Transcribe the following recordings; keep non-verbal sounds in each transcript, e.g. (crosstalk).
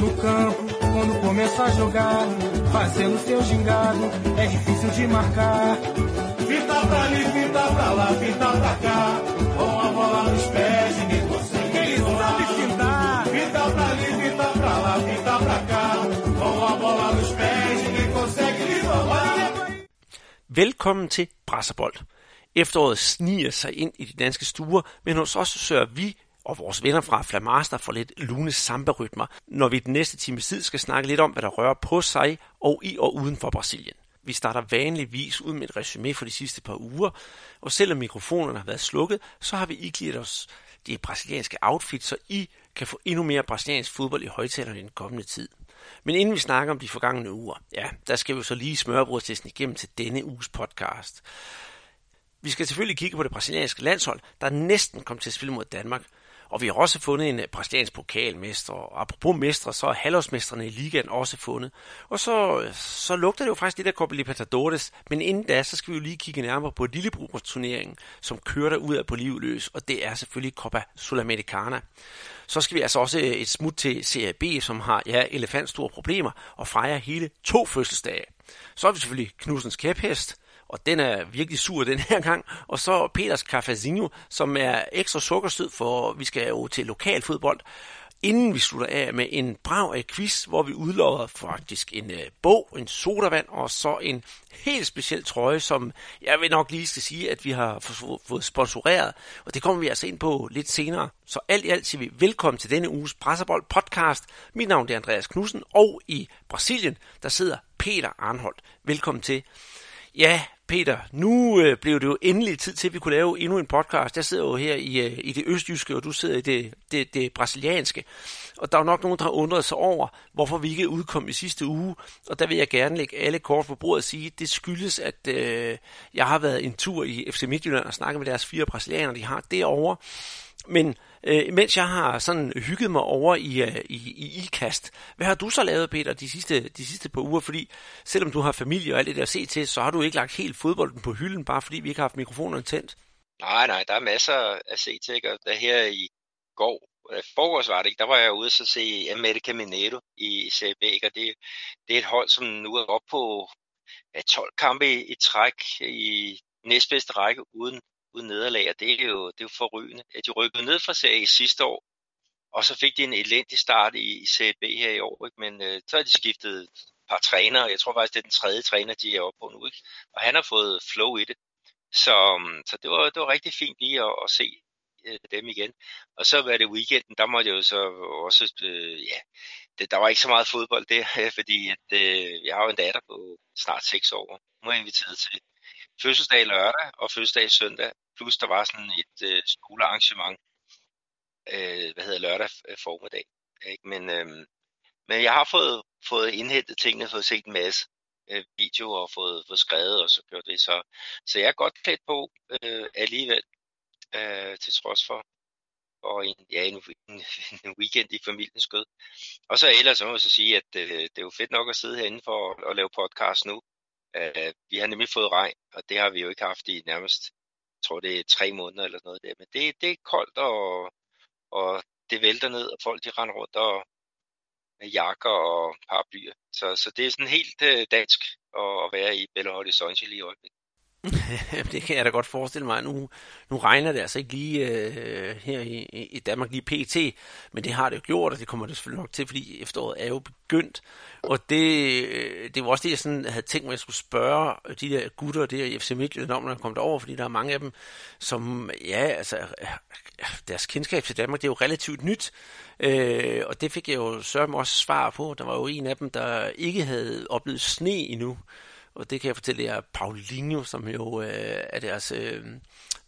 No campo, quando começa a jogar, fazendo seu gingado, é difícil de marcar. Fita pra ali, fita pra lá, fita pra cá, com a bola nos pés, ninguém consegue. Ele sabe fintar. Fita pra ali, fita pra lá, fita pra cá, com a bola nos pés, ninguém consegue lhe roubar. Velkommen til Brasserbold. Efteråret sniger sig ind i de danske stuer, men hos os sørger vi og vores venner fra Flamaster får lidt lune samba-rytmer, når vi den næste time tid skal snakke lidt om, hvad der rører på sig og i og uden for Brasilien. Vi starter vanligvis ud med et resume for de sidste par uger, og selvom mikrofonerne har været slukket, så har vi iklædt os de brasilianske outfits, så I kan få endnu mere brasiliansk fodbold i højtalerne i den kommende tid. Men inden vi snakker om de forgangne uger, ja, der skal vi så lige smørbrødstesten igennem til denne uges podcast. Vi skal selvfølgelig kigge på det brasilianske landshold, der næsten kom til at spille mod Danmark. Og vi har også fundet en brasiliansk pokalmester, og apropos mestre, så er halvårsmestrene i ligaen også fundet. Og så, så lugter det jo faktisk lidt af Copa Libertadores, men inden da, så skal vi jo lige kigge nærmere på lillebrugsturneringen, som kører der ud af på livløs, og det er selvfølgelig Copa Sudamericana. Så skal vi altså også øh, et smut til CAB, som har ja, elefantstore problemer, og fejrer hele to fødselsdage. Så er vi selvfølgelig Knudsens kæphest, og den er virkelig sur den her gang. Og så Peters Cafezinho, som er ekstra sukkerstød, for vi skal jo til lokal fodbold. Inden vi slutter af med en brav af quiz, hvor vi udlover faktisk en øh, bog, en sodavand og så en helt speciel trøje, som jeg vil nok lige skal sige, at vi har fået sponsoreret. Og det kommer vi altså ind på lidt senere. Så alt i alt siger vi velkommen til denne uges Presserbold podcast. Mit navn er Andreas Knudsen, og i Brasilien, der sidder Peter Arnholdt. Velkommen til. Ja, Peter, nu øh, blev det jo endelig tid til, at vi kunne lave endnu en podcast. Jeg sidder jo her i, øh, i det østjyske, og du sidder i det, det, det brasilianske. Og der er jo nok nogen, der har undret sig over, hvorfor vi ikke udkom i sidste uge. Og der vil jeg gerne lægge alle kort på bordet og sige, at det skyldes, at øh, jeg har været en tur i FC Midtjylland og snakket med deres fire brasilianere, de har derovre. Men øh, mens jeg har sådan hygget mig over i, øh, i, i IKAST, hvad har du så lavet, Peter, de sidste, de sidste par uger? Fordi selvom du har familie og alt det der at se til, så har du ikke lagt helt fodbolden på hylden, bare fordi vi ikke har haft mikrofonerne tændt. Nej, nej, der er masser at se til, ikke? Og der her i går, øh, forårs var det ikke, der var jeg ude og se America Mineiro i CB, og det, det er et hold, som nu er op på 12 kampe i, i træk i næstbedste række uden uden nederlag, og det er jo, det er jo forrygende. De rykkede ned fra serie sidste år, og så fik de en elendig start i, i CB her i år, ikke? men øh, så har de skiftet et par trænere, jeg tror faktisk, det er den tredje træner, de er oppe på nu, ikke? og han har fået flow i det. Så, mm, så det, var, det var rigtig fint lige at, at se øh, dem igen. Og så var det weekenden, der måtte jeg jo så også, øh, ja, det, der var ikke så meget fodbold der, (laughs) fordi at, øh, jeg har jo en datter på snart 6 år. Nu er jeg inviteret til fødselsdag lørdag og fødselsdag søndag, plus der var sådan et øh, skolearrangement, øh, hvad hedder lørdag øh, formiddag. Ikke? Men, øh, men jeg har fået, fået indhentet tingene, fået set en masse øh, videoer og fået, fået skrevet og så gjort det. Så, så jeg er godt klædt på øh, alligevel, øh, til trods for, og en, ja, en, en, (laughs) en weekend i familiens skød. Og så ellers så må jeg så sige, at øh, det er jo fedt nok at sidde herinde for at, at lave podcast nu. Uh, vi har nemlig fået regn, og det har vi jo ikke haft i nærmest, jeg tror det er tre måneder eller noget der. Men det, det er koldt, og, og det vælter ned, og folk de render rundt og, med jakker og paraplyer. Så, så det er sådan helt øh, dansk at, at være i Belo Horizonte lige i øjeblikket. (laughs) det kan jeg da godt forestille mig. Nu, nu regner det altså ikke lige øh, her i, i Danmark lige pt, men det har det jo gjort, og det kommer det selvfølgelig nok til, fordi efteråret er jo begyndt. Og det, øh, det var også det, jeg sådan havde tænkt mig, at jeg skulle spørge de der gutter der i FC Midtjylland om, når jeg kom derover, fordi der er mange af dem, som, ja, altså, deres kendskab til Danmark, det er jo relativt nyt. Øh, og det fik jeg jo sørme også svar på. Der var jo en af dem, der ikke havde oplevet sne endnu. Og det kan jeg fortælle jer, Paulinho, som jo øh, er deres øh,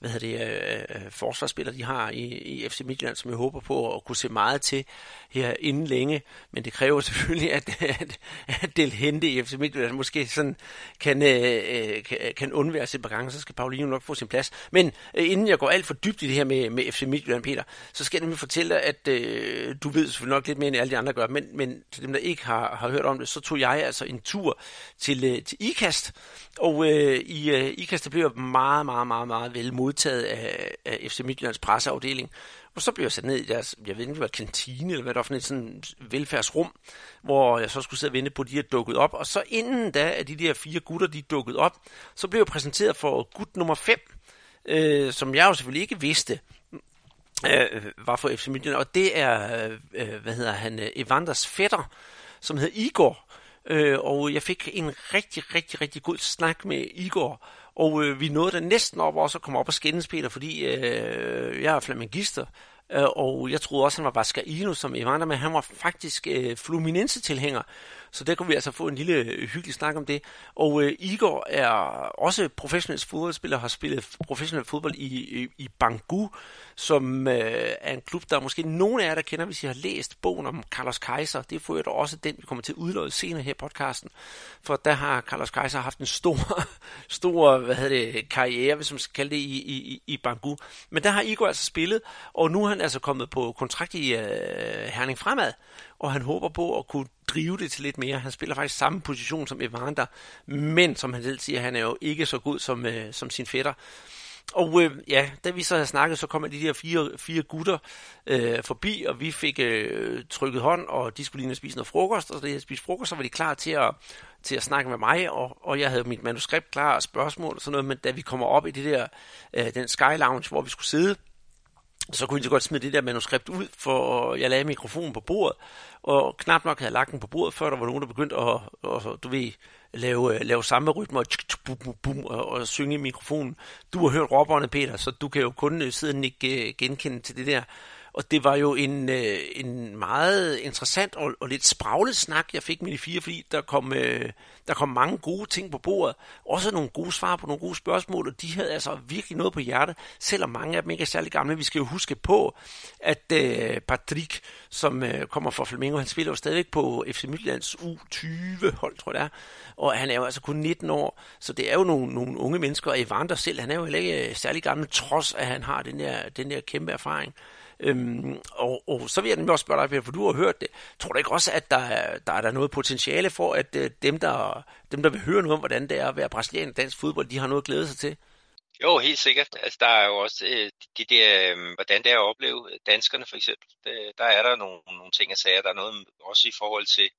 hvad hedder det, øh, øh forsvarsspiller, de har i, i FC Midtjylland, som jeg håber på at kunne se meget til her inden længe. Men det kræver (laughs) selvfølgelig, at, at, at Del Hente i FC Midtjylland måske sådan kan, øh, øh kan, kan undvære sig et par gange, så skal Paulinho nok få sin plads. Men øh, inden jeg går alt for dybt i det her med, med FC Midtjylland, Peter, så skal jeg nemlig fortælle dig, at øh, du ved selvfølgelig nok lidt mere end alle de andre gør, men, men til dem, der ikke har, har hørt om det, så tog jeg altså en tur til, øh, til IKAST, og øh, i øh, IKAST blev jeg meget, meget, meget, meget vel modtaget af, af FC Midtjyllands presseafdeling. Og så blev jeg sat ned i deres, jeg ved ikke, hvad kantine, eller hvad det var for et sådan velfærdsrum, hvor jeg så skulle sidde og vente på, at de er dukket op. Og så inden da, at de der fire gutter, de dukket op, så blev jeg præsenteret for gut nummer 5, øh, som jeg jo selvfølgelig ikke vidste, øh, var for FC Midtjylland, og det er, øh, øh hvad hedder han, øh, Evanders fætter, som hedder Igor, øh, og jeg fik en rigtig, rigtig, rigtig god snak med Igor, og øh, vi nåede da næsten op også at komme op og skændes, Peter, fordi øh, jeg er flamengister, øh, og jeg troede også, han var Vascaino som Evander, men han var faktisk øh, Fluminense-tilhænger, så der kunne vi altså få en lille øh, hyggelig snak om det. Og øh, Igor er også professionel fodboldspiller, har spillet professionel fodbold i, i, i Bangu, som øh, er en klub, der måske nogle af jer, der kender, hvis I har læst bogen om Carlos Kaiser. Det får jeg da også den, vi kommer til at udløse senere her i podcasten. For der har Carlos Kaiser haft en stor, (laughs) stor hvad hedder det, karriere, hvis man skal kalde det, i, i, i Bangu. Men der har Igor altså spillet, og nu er han altså kommet på kontrakt i øh, Herning Fremad og han håber på at kunne drive det til lidt mere. Han spiller faktisk samme position som Evander, men som han selv siger, han er jo ikke så god som, øh, som sin fætter. Og øh, ja, da vi så havde snakket, så kom de der fire, fire gutter øh, forbi, og vi fik øh, trykket hånd, og de skulle lige spise noget frokost, og da jeg spiste frokost, så var de klar til at, til at snakke med mig, og, og jeg havde mit manuskript klar og spørgsmål og sådan noget, men da vi kommer op i det der, øh, den Sky Lounge, hvor vi skulle sidde, så kunne jeg så godt smide det der manuskript ud, for jeg lagde mikrofonen på bordet, og knap nok havde jeg lagt den på bordet, før der var nogen, der begyndte at, at du ved, lave, øh, lave samme rytme og, bum og, og synge i mikrofonen. Du har hørt råberne, Peter, så du kan jo kun øh, sidde og nikke øh, genkende til det der. Og det var jo en, øh, en meget interessant og, og lidt spraglet snak, jeg fik med de fire, fordi der kom, øh, der kom mange gode ting på bordet. Også nogle gode svar på nogle gode spørgsmål, og de havde altså virkelig noget på hjertet, selvom mange af dem ikke er særlig gamle. Vi skal jo huske på, at øh, Patrick, som øh, kommer fra Flamengo, han spiller jo stadigvæk på FC Midtlands U20-hold, tror jeg det er. Og han er jo altså kun 19 år, så det er jo nogle, nogle unge mennesker. Og Evander selv, han er jo heller ikke øh, særlig gammel, trods at han har den der, den der kæmpe erfaring. Øhm, og, og så vil jeg nemlig også spørge dig, for du har hørt det. Tror du ikke også, at der er, der er der noget potentiale for, at øh, dem, der, dem, der vil høre noget om, hvordan det er at være brasilianer i dansk fodbold, de har noget at glæde sig til? Jo, helt sikkert. Altså, der er jo også øh, de der, øh, hvordan det er at opleve danskerne for eksempel. Det, der er der nogle, nogle ting at sige. Der er noget også i forhold til,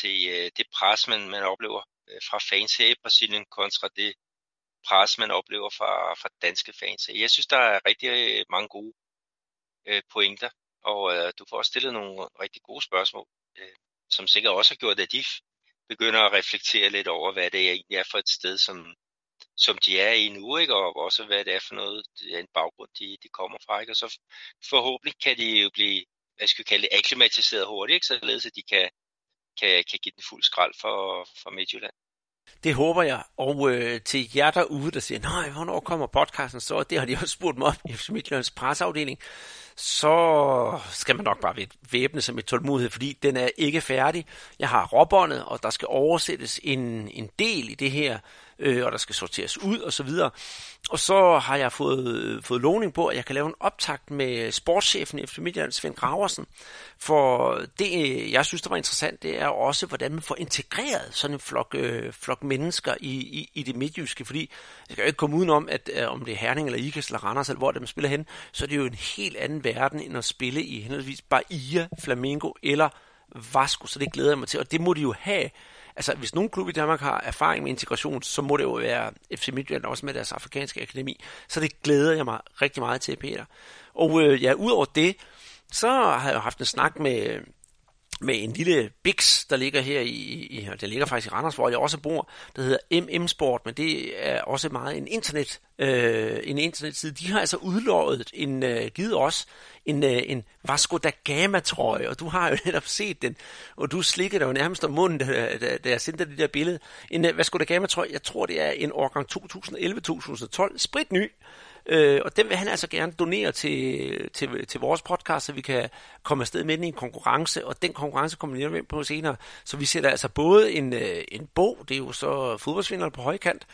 til øh, det pres, man, man oplever øh, fra fans her i Brasilien kontra det pres, man oplever fra, fra danske fans. Jeg synes, der er rigtig øh, mange gode øh, pointer, og øh, du får stillet nogle rigtig gode spørgsmål, øh, som sikkert også har gjort, at de begynder at reflektere lidt over, hvad det egentlig er for et sted, som, som de er i nu, ikke? og også hvad det er for noget, det er en baggrund, de, de kommer fra. Ikke? Og så forhåbentlig kan de jo blive, hvad skal vi kalde det, akklimatiseret hurtigt, ikke? således at de kan, kan, kan give den fuld skrald for, for Midtjylland. Det håber jeg. Og øh, til jer derude, der siger, nej, hvornår kommer podcasten så? Det har de også spurgt mig om i FC Midtjyllands presseafdeling så skal man nok bare væbne sig med tålmodighed, fordi den er ikke færdig. Jeg har råbåndet, og der skal oversættes en, en del i det her, øh, og der skal sorteres ud og så videre. Og så har jeg fået, fået lovning på, at jeg kan lave en optakt med sportschefen i Midtjylland, Svend Graversen. For det, jeg synes, der var interessant, det er også, hvordan man får integreret sådan en flok, øh, flok mennesker i, i, i det midtjyske. Fordi jeg kan jo ikke komme udenom, at øh, om det er Herning eller Ikast eller Randers, eller hvor de spiller hen, så er det jo en helt anden verden, end at spille i henholdsvis Bahia, Flamengo eller Vasco. Så det glæder jeg mig til, og det må de jo have altså hvis nogen klub i Danmark har erfaring med integration, så må det jo være FC Midtjylland også med deres afrikanske akademi. Så det glæder jeg mig rigtig meget til, Peter. Og øh, ja, udover det, så har jeg haft en snak med, med en lille Bix, der ligger her i, i der ligger faktisk i Randers, hvor jeg også bor, der hedder MM Sport, men det er også meget en internet, øh, en internetside. De har altså udløjet en, øh, givet os en, øh, en Vasco da Gama trøje, og du har jo (laughs) netop set den, og du slikker dig jo nærmest om munden, da, da, da jeg sendte dig det der billede. En øh, Vasco da Gama trøje, jeg tror det er en årgang 2011-2012, sprit ny, Øh, og den vil han altså gerne donere til, til, til vores podcast, så vi kan komme afsted med den i en konkurrence, og den konkurrence kommer vi ind på senere. Så vi sætter altså både en, øh, en bog, det er jo så fodboldsvinderen på højkant,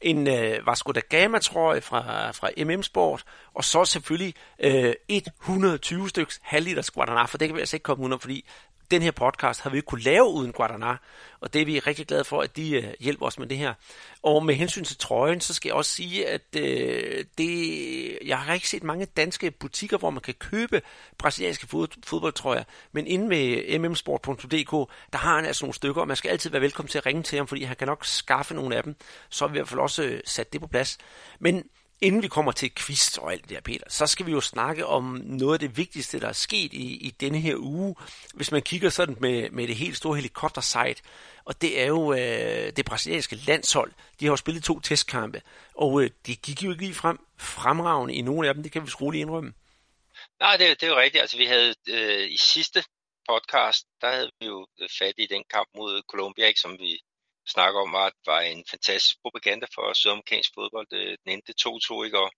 en øh, Vasco da Gama trøje fra, fra MM Sport, og så selvfølgelig øh, 120 styks halvliters Guadalajara, for det kan vi altså ikke komme under, fordi den her podcast har vi ikke kunne lave uden Guadana, og det er vi rigtig glade for, at de øh, hjælper os med det her. Og med hensyn til trøjen, så skal jeg også sige, at øh, det, jeg har ikke set mange danske butikker, hvor man kan købe brasilianske fod, fodboldtrøjer, men inde med mmsport.dk, der har han altså nogle stykker, og man skal altid være velkommen til at ringe til ham, fordi han kan nok skaffe nogle af dem, så har vi i hvert fald også øh, sat det på plads. Men Inden vi kommer til quiz og alt det der, Peter, så skal vi jo snakke om noget af det vigtigste, der er sket i, i denne her uge, hvis man kigger sådan med, med det helt store helikoptersite. Og det er jo øh, det brasilianske landshold. De har jo spillet to testkampe, og øh, de gik jo ikke lige frem fremragende i nogle af dem, det kan vi skruelig indrømme. Nej, det, det er jo rigtigt. Altså, vi havde øh, i sidste podcast, der havde vi jo øh, fat i den kamp mod Colombia, ikke, som vi snakker om, var, var en fantastisk propaganda for sydamerikansk fodbold. Øh, den endte 2-2, ikke? Og,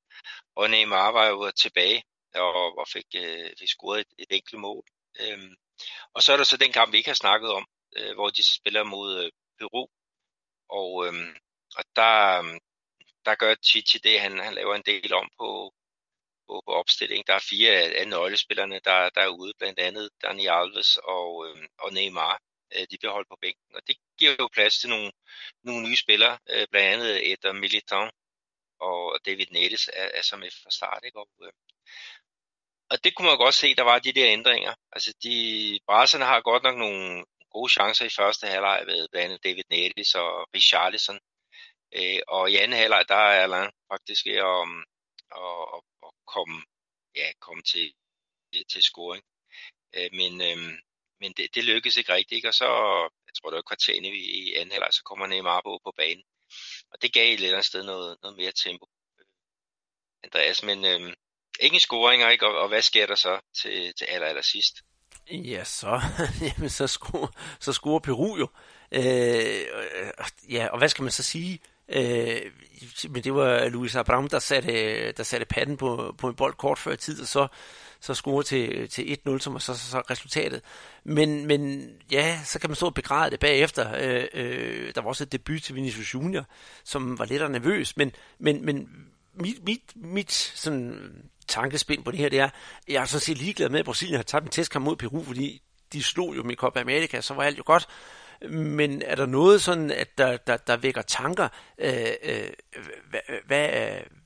og Neymar var jo tilbage og, og fik, øh, fik scoret et, et enkelt mål. Øhm, og så er der så den kamp, vi ikke har snakket om, øh, hvor de så spiller mod øh, Peru. Og, øhm, og der, øhm, der gør Titi det, han, han laver en del om på, på, på opstilling. Der er fire af, nøglespillerne, der, der er ude, blandt andet Dani Alves og, øhm, og Neymar. Øh, de bliver holdt på bænken. Og det giver jo plads til nogle, nogle nye spillere, øh, blandt andet Eder Militant og David Nettes er, er som fra start. Ikke? Og, øh, og det kunne man godt se, der var de der ændringer. Altså de, brasserne har godt nok nogle gode chancer i første halvleg ved blandt andet David Nettes og Richarlison. Øh, og i anden halvleg, der er Alain faktisk ved at, at, at, at komme, ja, komme til, til scoring. Øh, men, øh, men det, det lykkedes ikke rigtigt, ikke? og så, jeg tror det var kvarteren i, i anden halvleg, så kommer Neymar på, på banen. Og det gav et eller andet sted noget, noget mere tempo. Øh, Andreas, men øh, ingen scoringer, ikke? Og, og hvad sker der så til, til aller, aller sidst? Ja, så, (laughs) jamen, så, scorer, så scorer Peru jo. Øh, øh, ja, og hvad skal man så sige? Øh, men det var Luis Abram, der satte, der satte patten på, på en bold kort før tid, og så så score til, til 1-0, som er så, så, så resultatet. Men, men ja, så kan man stå og begræde det bagefter. Øh, øh, der var også et debut til Vinicius Junior, som var lidt nervøs, men, men, men mit, mit, mit sådan, tankespind på det her, det er, jeg er sådan set ligeglad med, at Brasilien har tabt en testkamp mod Peru, fordi de slog jo med Copa America, så var alt jo godt. Men er der noget sådan, at der, der, der vækker tanker? Øh, øh, hvad, hvad,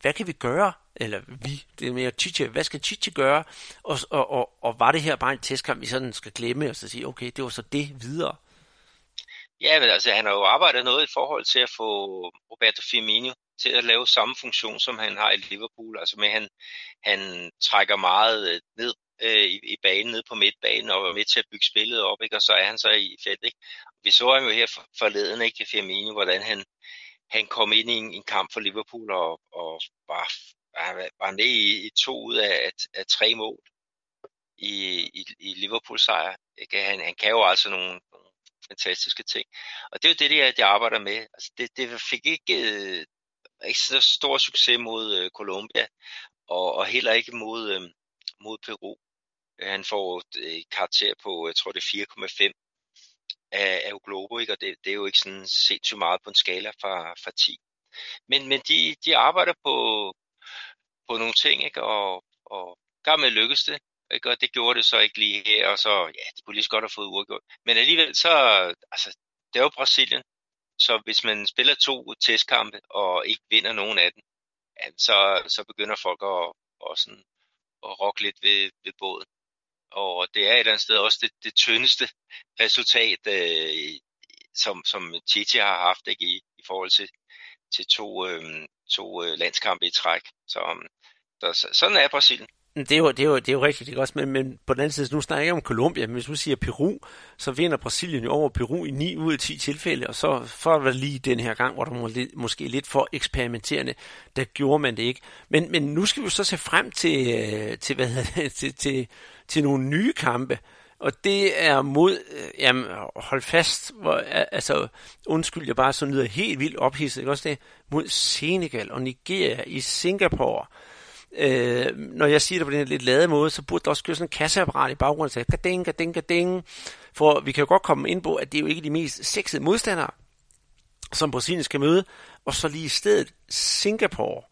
hvad kan vi gøre? Eller vi, det er mere Chiche. Hvad skal Chiche gøre? Og, og, og, og var det her bare en testkamp, vi sådan skal glemme, og så sige, okay, det var så det videre? Ja, men altså, han har jo arbejdet noget i forhold til at få Roberto Firmino til at lave samme funktion, som han har i Liverpool. Altså med, at han, han trækker meget øh, ned øh, i, i banen, ned på midtbanen, og er med til at bygge spillet op, ikke? og så er han så i felt. Ikke? Vi så ham jo her forleden, ikke, Firmino, hvordan han, han kom ind i en, en kamp for Liverpool og, og var, var, var med i, i to ud af, af, af tre mål i, i, i Liverpool-sejr. Ikke? Han, han kan jo altså nogle, nogle fantastiske ting. Og det er jo det, jeg, jeg arbejder med. Altså, det, det fik ikke, øh, ikke så stor succes mod øh, Colombia, og, og heller ikke mod, øh, mod Peru. Han får et karakter på, jeg tror det er 4,5 af, af Globo, ikke? og det, det er jo ikke sådan så meget på en skala fra, fra 10. Men, men de, de arbejder på, på nogle ting, ikke? og, og med lykkes det, ikke? og det gjorde det så ikke lige her, og så, ja, de kunne lige så godt have fået uafgjort. Men alligevel så, altså, det er jo Brasilien, så hvis man spiller to testkampe og ikke vinder nogen af dem, ja, så, så begynder folk at, og sådan, at rokke lidt ved, ved båden og det er et eller andet sted også det, det tyndeste resultat, øh, som, som Titi har haft ikke, i, i forhold til, til to, øh, to øh, landskampe i træk. Så øhm, så sådan er Brasilien. Det er jo, det er jo, det er jo rigtigt, ikke også? Men, men på den anden side, nu snakker jeg om Colombia, men hvis du siger Peru, så vinder Brasilien jo over Peru i 9 ud af 10 tilfælde, og så for at være lige den her gang, hvor der må, måske lidt for eksperimenterende, der gjorde man det ikke. Men, men nu skal vi så se frem til, øh, til, hvad hedder det, til, til, til nogle nye kampe, og det er mod, øh, jamen hold fast, hvor, altså undskyld, jeg bare så lyder helt vildt ophidset, ikke også det, mod Senegal og Nigeria i Singapore. Øh, når jeg siger det på den her lidt lade måde, så burde der også køre sådan en kasseapparat i baggrunden, så sige, gading, gading, gading. For vi kan jo godt komme ind på, at det er jo ikke de mest sexede modstandere, som Brasilien skal møde, og så lige i stedet Singapore.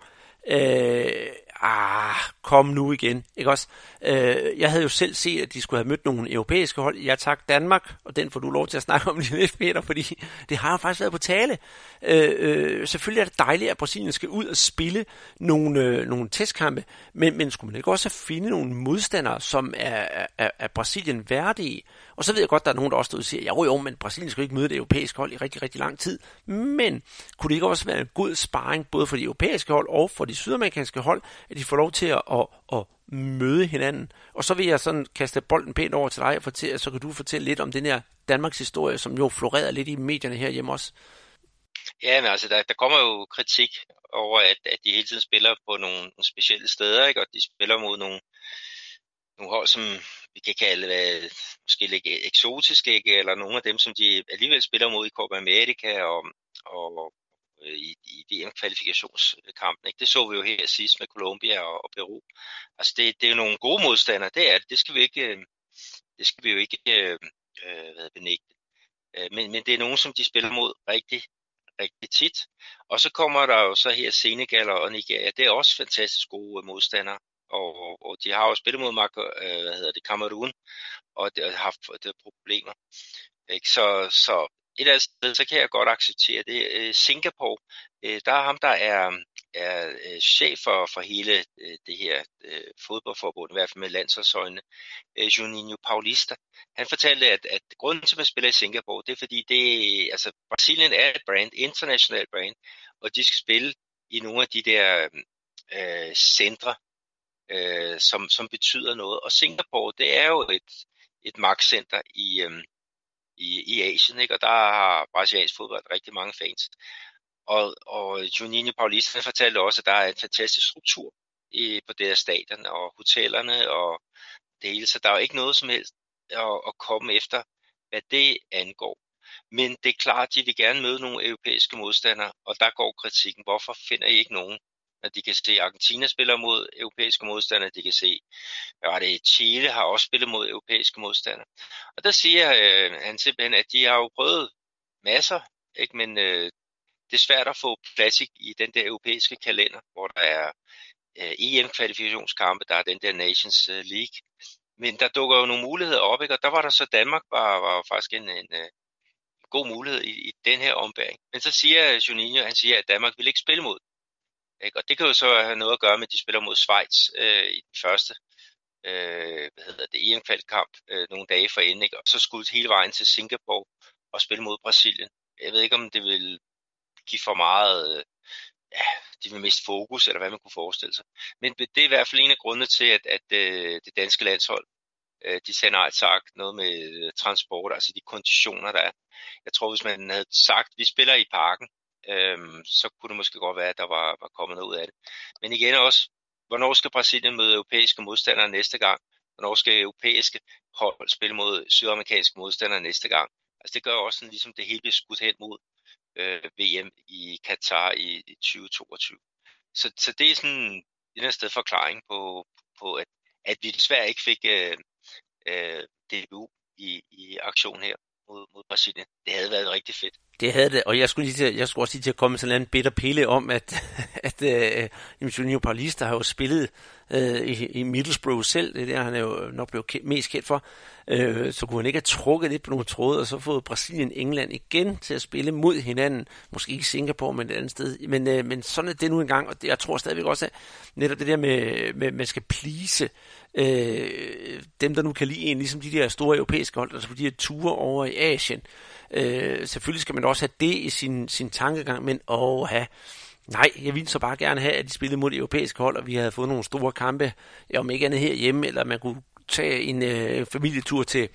Øh, ah, kom nu igen, ikke også? Øh, jeg havde jo selv set, at de skulle have mødt nogle europæiske hold. Jeg tak Danmark, og den får du lov til at snakke om (laughs) lige lidt, Peter, fordi det har faktisk været på tale. Øh, øh, selvfølgelig er det dejligt, at Brasilien skal ud og spille nogle, øh, nogle testkampe, men, men skulle man ikke også finde nogle modstandere, som er, er, er Brasilien værdige? Og så ved jeg godt, der er nogen, der også og siger, jo jo, men Brasilien skal ikke møde det europæiske hold i rigtig, rigtig lang tid. Men kunne det ikke også være en god sparring, både for de europæiske hold og for de sydamerikanske hold, at de får lov til at, at, at møde hinanden? Og så vil jeg sådan kaste bolden pænt over til dig, og fortælle, så kan du fortælle lidt om den her Danmarks historie, som jo florerede lidt i medierne herhjemme også. Ja, men altså, der, der kommer jo kritik over, at, at de hele tiden spiller på nogle, nogle specielle steder, ikke? og de spiller mod nogle, nogle hold, som vi kan kalde hvad, måske lidt eksotiske, ikke? eller nogle af dem, som de alligevel spiller mod i Copa America og, og øh, i, i VM-kvalifikationskampen. Ikke? Det så vi jo her sidst med Colombia og, og Peru. Altså det, det er jo nogle gode modstandere, det er det. Det skal vi ikke, øh, det skal vi jo ikke øh, øh hvad benægte. Øh, men, men det er nogen, som de spiller mod rigtig, rigtig tit. Og så kommer der jo så her Senegal og Nigeria. Det er også fantastisk gode modstandere og, og de har jo spillet mod Mark, øh, hvad hedder det, Cameroon, og det har haft det problemer. Ikke? Så, så et eller andet sted, så kan jeg godt acceptere det. Øh, Singapore, øh, der er ham, der er, er øh, chef for, for hele øh, det her øh, fodboldforbund, i hvert fald med landsholdsøjne, øh, Juninho Paulista. Han fortalte, at, at grunden til, at man spiller i Singapore, det er fordi, det, altså, Brasilien er et brand, international brand, og de skal spille i nogle af de der øh, centre, øh, som, som betyder noget. Og Singapore, det er jo et, et magtcenter i, øh, i, i Asien, ikke? og der har brasiliansk fodbold rigtig mange fans. Og, og Juninho Paulista fortalte også, at der er en fantastisk struktur i, på det her stadion, og hotellerne og det hele, så der er jo ikke noget som helst at, at komme efter, hvad det angår. Men det er klart, at de vil gerne møde nogle europæiske modstandere, og der går kritikken. Hvorfor finder I ikke nogen, at de kan se, Argentina spiller mod europæiske modstandere, de kan se, hvad det, Chile har også spillet mod europæiske modstandere. Og der siger øh, han simpelthen, at de har jo prøvet masser, ikke? men øh, det er svært at få plads i, i den der europæiske kalender, hvor der er øh, EM-kvalifikationskampe, der er den der Nations øh, League. Men der dukker jo nogle muligheder op, ikke? og der var der så Danmark, var, var faktisk en, en, en god mulighed i, i den her ombæring. Men så siger Juninho, han siger, at Danmark vil ikke spille mod ikke? Og det kan jo så have noget at gøre med, at de spiller mod Schweiz øh, i den første øh, hvad hedder det, em kamp øh, nogle dage for enden, ikke? og så skulle hele vejen til Singapore og spille mod Brasilien. Jeg ved ikke, om det vil give for meget, øh, ja, de vil miste fokus, eller hvad man kunne forestille sig. Men det er i hvert fald en af grundene til, at, at øh, det danske landshold, øh, de sender alt sagt noget med transport, altså de konditioner, der er. Jeg tror, hvis man havde sagt, vi spiller i parken, øhm, så kunne det måske godt være, at der var, var kommet noget ud af det. Men igen også, hvornår skal Brasilien møde europæiske modstandere næste gang? Hvornår skal europæiske hold spille mod sydamerikanske modstandere næste gang? Altså det gør også sådan, ligesom det hele bliver skudt hen mod øh, VM i Katar i, i 2022. Så, så det er sådan en af sted forklaring på, på at, at vi desværre ikke fik øh, øh, DBU i, i aktion her mod, mod Brasilien. Det havde været rigtig fedt. Det havde det, og jeg skulle, lige til, jeg skulle også lige til at komme med sådan en bitter pille om, at, (laughs) at uh, Junior Paulista har jo spillet uh, i, i Middlesbrough selv, det er der, han er jo nok blevet mest kendt for, uh, så kunne han ikke have trukket lidt på nogle tråde, og så fået Brasilien England igen til at spille mod hinanden, måske ikke Singapore, men et andet sted, men, uh, men sådan er det nu engang, og det, jeg tror stadigvæk også, at netop det der med, med man skal plise øh, øh, dem, der nu kan lide en, ligesom de der store europæiske hold, altså på de her ture over i Asien. Øh, selvfølgelig skal man også have det i sin, sin tankegang, men åh, have, Nej, jeg ville så bare gerne have, at de spillede mod det europæiske hold, og vi havde fået nogle store kampe, om ikke andet herhjemme, eller man kunne tage en øh, familietur til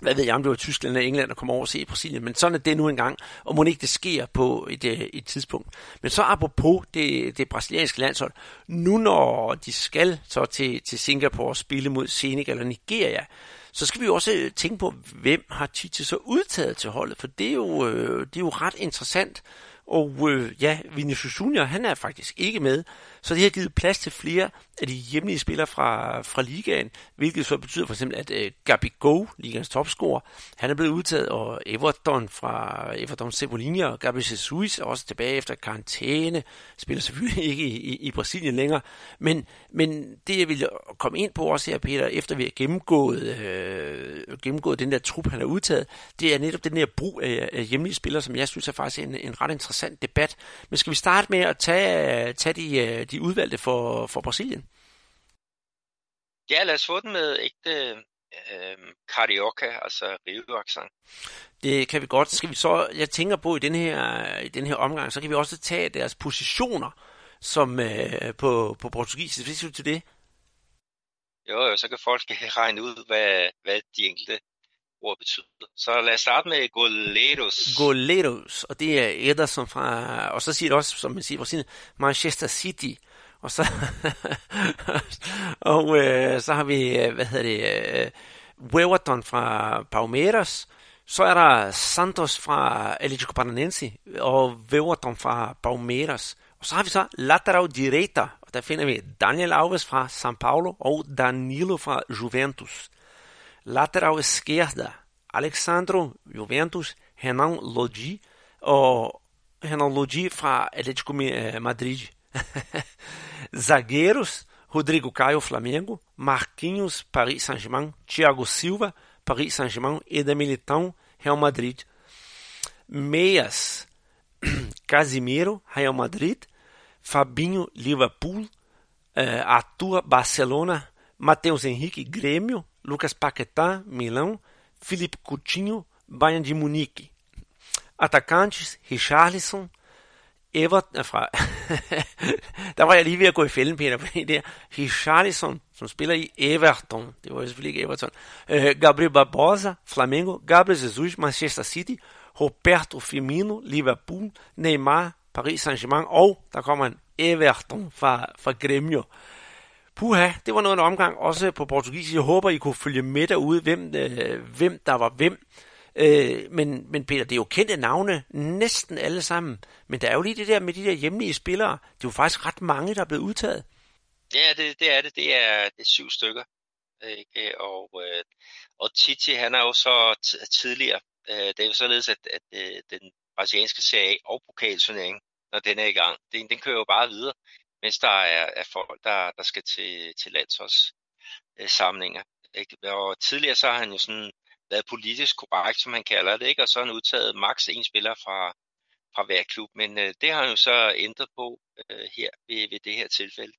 hvad ved jeg, om det var Tyskland eller England, der kom over og se Brasilien, men sådan er det nu engang, og må ikke det sker på et, øh, et tidspunkt. Men så apropos det, det brasilianske landshold, nu når de skal så til, til Singapore og spille mod Senegal eller Nigeria, så skal vi også øh, tænke på, hvem har Tite så udtaget til holdet, for det er jo, øh, det er jo ret interessant. Og øh, ja, Vinicius Junior, han er faktisk ikke med, Så det har givet plads til flere af de hjemlige spillere fra, fra ligaen, hvilket så betyder for eksempel, at øh, Gabi Go, ligaens topscorer, han er blevet udtaget, og Everton fra Everton Cebolinha og Gabi Jesus er også tilbage efter karantæne, spiller selvfølgelig ikke i, i, i Brasilien længere, men, men det jeg vil komme ind på også her, Peter, efter vi har gennemgået, øh, gennemgået den der trup, han har udtaget, det er netop den der brug af, af hjemlige spillere, som jeg synes er faktisk en, en ret interessant debat. Men skal vi starte med at tage, tage de, øh, de udvalgte for, for Brasilien? Ja, lad os få den med ægte øh, carioca, altså rio Det kan vi godt. Skal vi så, jeg tænker på i den her, i den her omgang, så kan vi også tage deres positioner som øh, på, på portugisisk. Hvad siger du til det? Jo, jo, så kan folk (laughs) regne ud, hvad, hvad de enkelte ord betyder. Så lad os starte med goleros. Goleros, og det er Ederson fra, og så siger det også, som man siger Manchester City. Og så, (laughs) og øh, så har vi, øh, hvad hedder det, øh, Weverton fra Palmeiras. Så er der Santos fra Atlético Paranaense og Weverton fra Palmeiras. Og så har vi så lateral direita, og der finder vi Daniel Alves fra São Paulo og Danilo fra Juventus. Lateral esquerda, Alexandro Juventus, Renan Lodi og Renan Lodi fra Atlético Madrid. (laughs) Zagueiros, Rodrigo Caio, Flamengo, Marquinhos, Paris Saint-Germain, Thiago Silva, Paris Saint-Germain, Eda Militão, Real Madrid. Meias, (clears throat) Casimiro, Real Madrid, Fabinho, Liverpool, uh, Arthur, Barcelona, Matheus Henrique, Grêmio, Lucas Paquetá, Milão, Felipe Coutinho, Bayern de Munique. Atacantes, Richarlison, Everton fra... (laughs) der var jeg lige ved at gå i fælden, Peter, fordi det er Richarlison, som spiller i Everton. Det var jo selvfølgelig ikke Everton. Uh, Gabriel Barbosa, Flamengo. Gabriel Jesus, Manchester City. Roberto Firmino, Liverpool. Neymar, Paris Saint-Germain. Og der kommer en Everton fra, fra Gremio. Puha, det var noget en omgang, også på portugisisk. Jeg håber, I kunne følge med derude, hvem, øh, hvem der var hvem. Øh, men, men Peter, det er jo kendte navne, næsten alle sammen. Men der er jo lige det der med de der hjemlige spillere. Det er jo faktisk ret mange, der er blevet udtaget. Ja, det, det er det. Det er, det er syv stykker. Ikke? Og, øh, og Titi, han er jo så tidligere. Øh, det er jo således, at, at øh, den brasilianske serie og pokalturnering, når den er i gang, den, den kører jo bare videre, mens der er, er folk, der, der skal til, til landsholds øh, samlinger. Ikke? Og tidligere så har han jo sådan været politisk korrekt, som han kalder det, ikke? og så har han udtaget maks en spiller fra, fra hver klub, men øh, det har han jo så ændret på øh, her ved, ved det her tilfælde.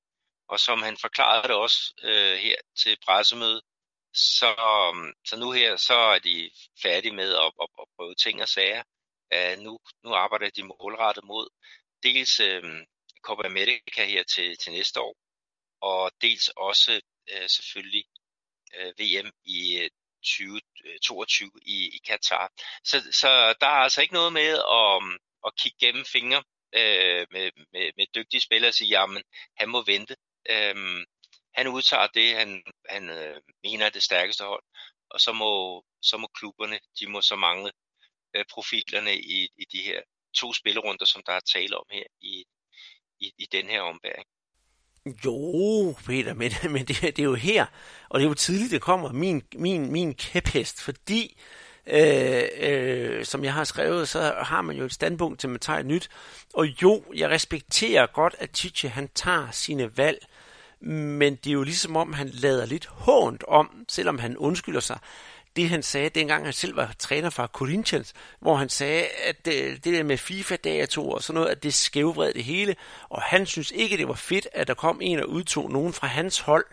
Og som han forklarede det også øh, her til pressemødet, så, øh, så nu her, så er de færdige med at, at, at prøve ting og sager. Uh, nu, nu arbejder de målrettet mod dels øh, Copa America her til, til næste år, og dels også øh, selvfølgelig øh, VM i øh, 2022 øh, i, i Katar. Så, så der er altså ikke noget med at, at kigge gennem fingre øh, med, med, med dygtige spillere og sige, jamen han må vente. Øh, han udtager det, han, han øh, mener er det stærkeste hold, og så må, så må klubberne, de må så mangle øh, profilerne i, i de her to spillerunder, som der er tale om her i, i, i den her ombæring. Jo, Peter, men, (laughs) men det, det er jo her, og det er jo tidligt, det kommer, min, min, min kæphest, fordi, øh, øh, som jeg har skrevet, så har man jo et standpunkt til, at man tager et nyt. Og jo, jeg respekterer godt, at Tietje, han tager sine valg, men det er jo ligesom om, han lader lidt hånd om, selvom han undskylder sig det, han sagde, dengang han selv var træner for Corinthians, hvor han sagde, at det, det der med FIFA-dato og sådan noget, at det skævvred det hele, og han synes ikke, det var fedt, at der kom en og udtog nogen fra hans hold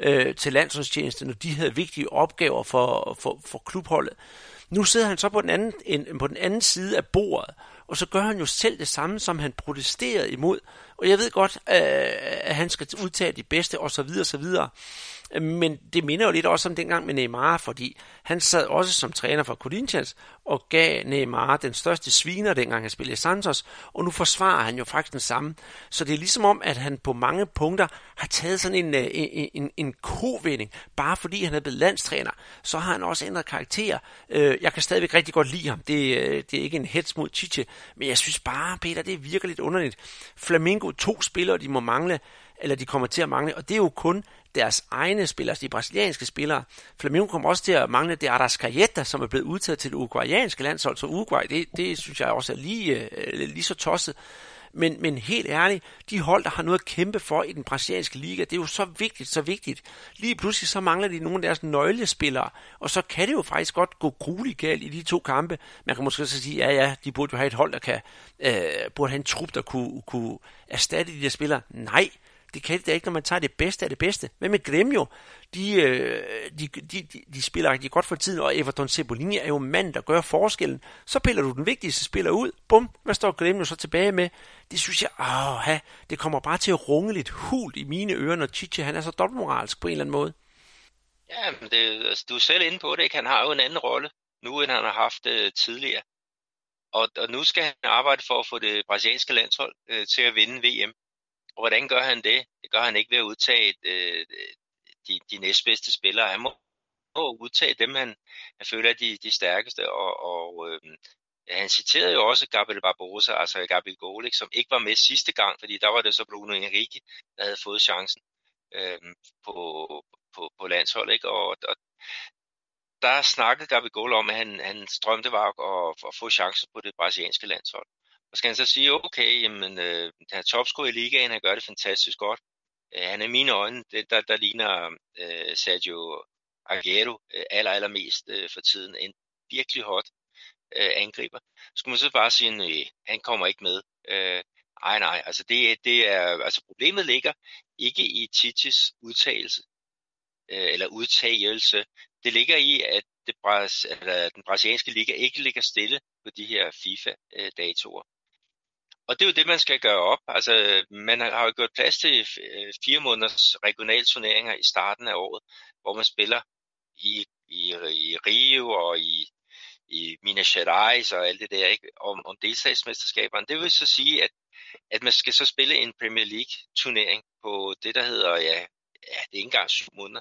øh, til landsholdstjenesten, når de havde vigtige opgaver for, for, for klubholdet. Nu sidder han så på den, anden, en, på den anden side af bordet, og så gør han jo selv det samme, som han protesterede imod. Og jeg ved godt, øh, at han skal udtage de bedste, og så videre, så videre. Men det minder jo lidt også om dengang med Neymar, fordi han sad også som træner for Corinthians og gav Neymar den største sviner, dengang han spillede Santos, og nu forsvarer han jo faktisk den samme. Så det er ligesom om, at han på mange punkter har taget sådan en, øh, en, en, en kovending, bare fordi han er blevet landstræner, så har han også ændret karakter. Øh, jeg kan stadigvæk rigtig godt lide ham. Det, øh, det er ikke en hets mod Chiche, men jeg synes bare, Peter, det virker lidt underligt. Flamingo, to spillere, de må mangle, eller de kommer til at mangle, og det er jo kun deres egne spillere, altså de brasilianske spillere. Flamengo kommer også til at mangle det Arrascaeta, som er blevet udtaget til det uruguayanske landshold, så Uruguay, det, det synes jeg også er lige, øh, lige så tosset. Men, men helt ærligt, de hold, der har noget at kæmpe for i den brasilianske liga, det er jo så vigtigt, så vigtigt. Lige pludselig så mangler de nogle af deres nøglespillere, og så kan det jo faktisk godt gå grueligt galt i de to kampe. Man kan måske så sige, ja ja, de burde jo have et hold, der kan, øh, burde have en trup, der kunne, kunne erstatte de der spillere. Nej, det kan det da ikke, når man tager det bedste af det bedste. Hvad med Gremio? De, øh, de, de, de, de spiller rigtig godt for tiden, og Everton Cebolini er jo mand, der gør forskellen. Så piller du den vigtigste spiller ud. Bum, hvad står Gremio så tilbage med? Det synes jeg, åh, ha, det kommer bare til at runge lidt hult i mine ører, når Chiche han er så dobbeltmoralsk på en eller anden måde. Ja, men det, altså, du er selv inde på det, ikke? Han har jo en anden rolle nu, end han har haft øh, tidligere. Og, og nu skal han arbejde for at få det brasilianske landshold øh, til at vinde VM. Og hvordan gør han det? Det gør han ikke ved at udtage øh, de, de næstbedste spillere. Han må, må udtage dem, han, han føler er de, de stærkeste. Og, og øh, han citerede jo også Gabriel Barbosa, altså Gabriel Golik, som ikke var med sidste gang, fordi der var det så Bruno Henrique, der havde fået chancen øh, på, på, på landsholdet. Ikke? Og, og der snakkede Gabriel Gol om, at han, han strømte var at, at få chancer på det brasilianske landshold. Og skal han så sige, okay, jamen, øh, han er topscorer i ligaen, han gør det fantastisk godt. Øh, han er i mine øjne, det, der, der ligner øh, Sergio Aguero øh, aller, allermest øh, for tiden. En virkelig hot øh, angriber. Skulle man så bare sige, nej, han kommer ikke med. Øh, nej, nej, altså, det, det er, altså problemet ligger ikke i Titis udtalelse, øh, eller udtagelse. Det ligger i, at det, eller den brasilianske liga ikke ligger stille på de her FIFA-datoer. Øh, og det er jo det, man skal gøre op. Altså, man har jo gjort plads til øh, fire måneders regionale turneringer i starten af året, hvor man spiller i, i, i Rio og i, i Minas Gerais og alt det der, ikke? Om, om delstatsmesterskaberne. Det vil så sige, at, at man skal så spille en Premier League turnering på det, der hedder, ja, ja det er ikke engang syv måneder.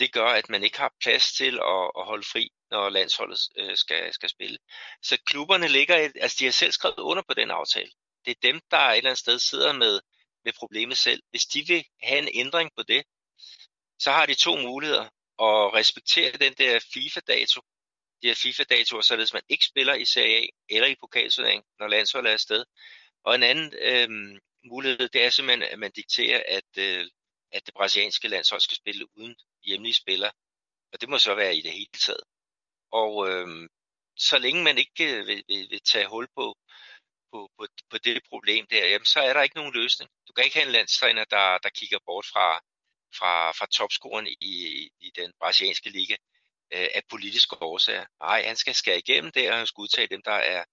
Det gør, at man ikke har plads til at, at holde fri når landsholdet øh, skal, skal spille. Så klubberne ligger, altså de har selv skrevet under på den aftale. Det er dem, der et eller andet sted sidder med, med problemet selv. Hvis de vil have en ændring på det, så har de to muligheder. At respektere den der FIFA-dato, de her FIFA-datoer, således man ikke spiller i Serie A eller i pokalturnering, når landsholdet er afsted. Og en anden øh, mulighed, det er simpelthen, at man dikterer, at, øh, at det brasilianske landshold skal spille uden hjemlige spillere. Og det må så være i det hele taget. Og øh, så længe man ikke øh, vil, vil, vil tage hul på, på, på, på det problem der, jamen, så er der ikke nogen løsning. Du kan ikke have en landstræner, der, der kigger bort fra, fra, fra topscoren i, i den brasilianske liga øh, af politiske årsager. Nej, han skal skære igennem der, og han skal udtage dem, der er,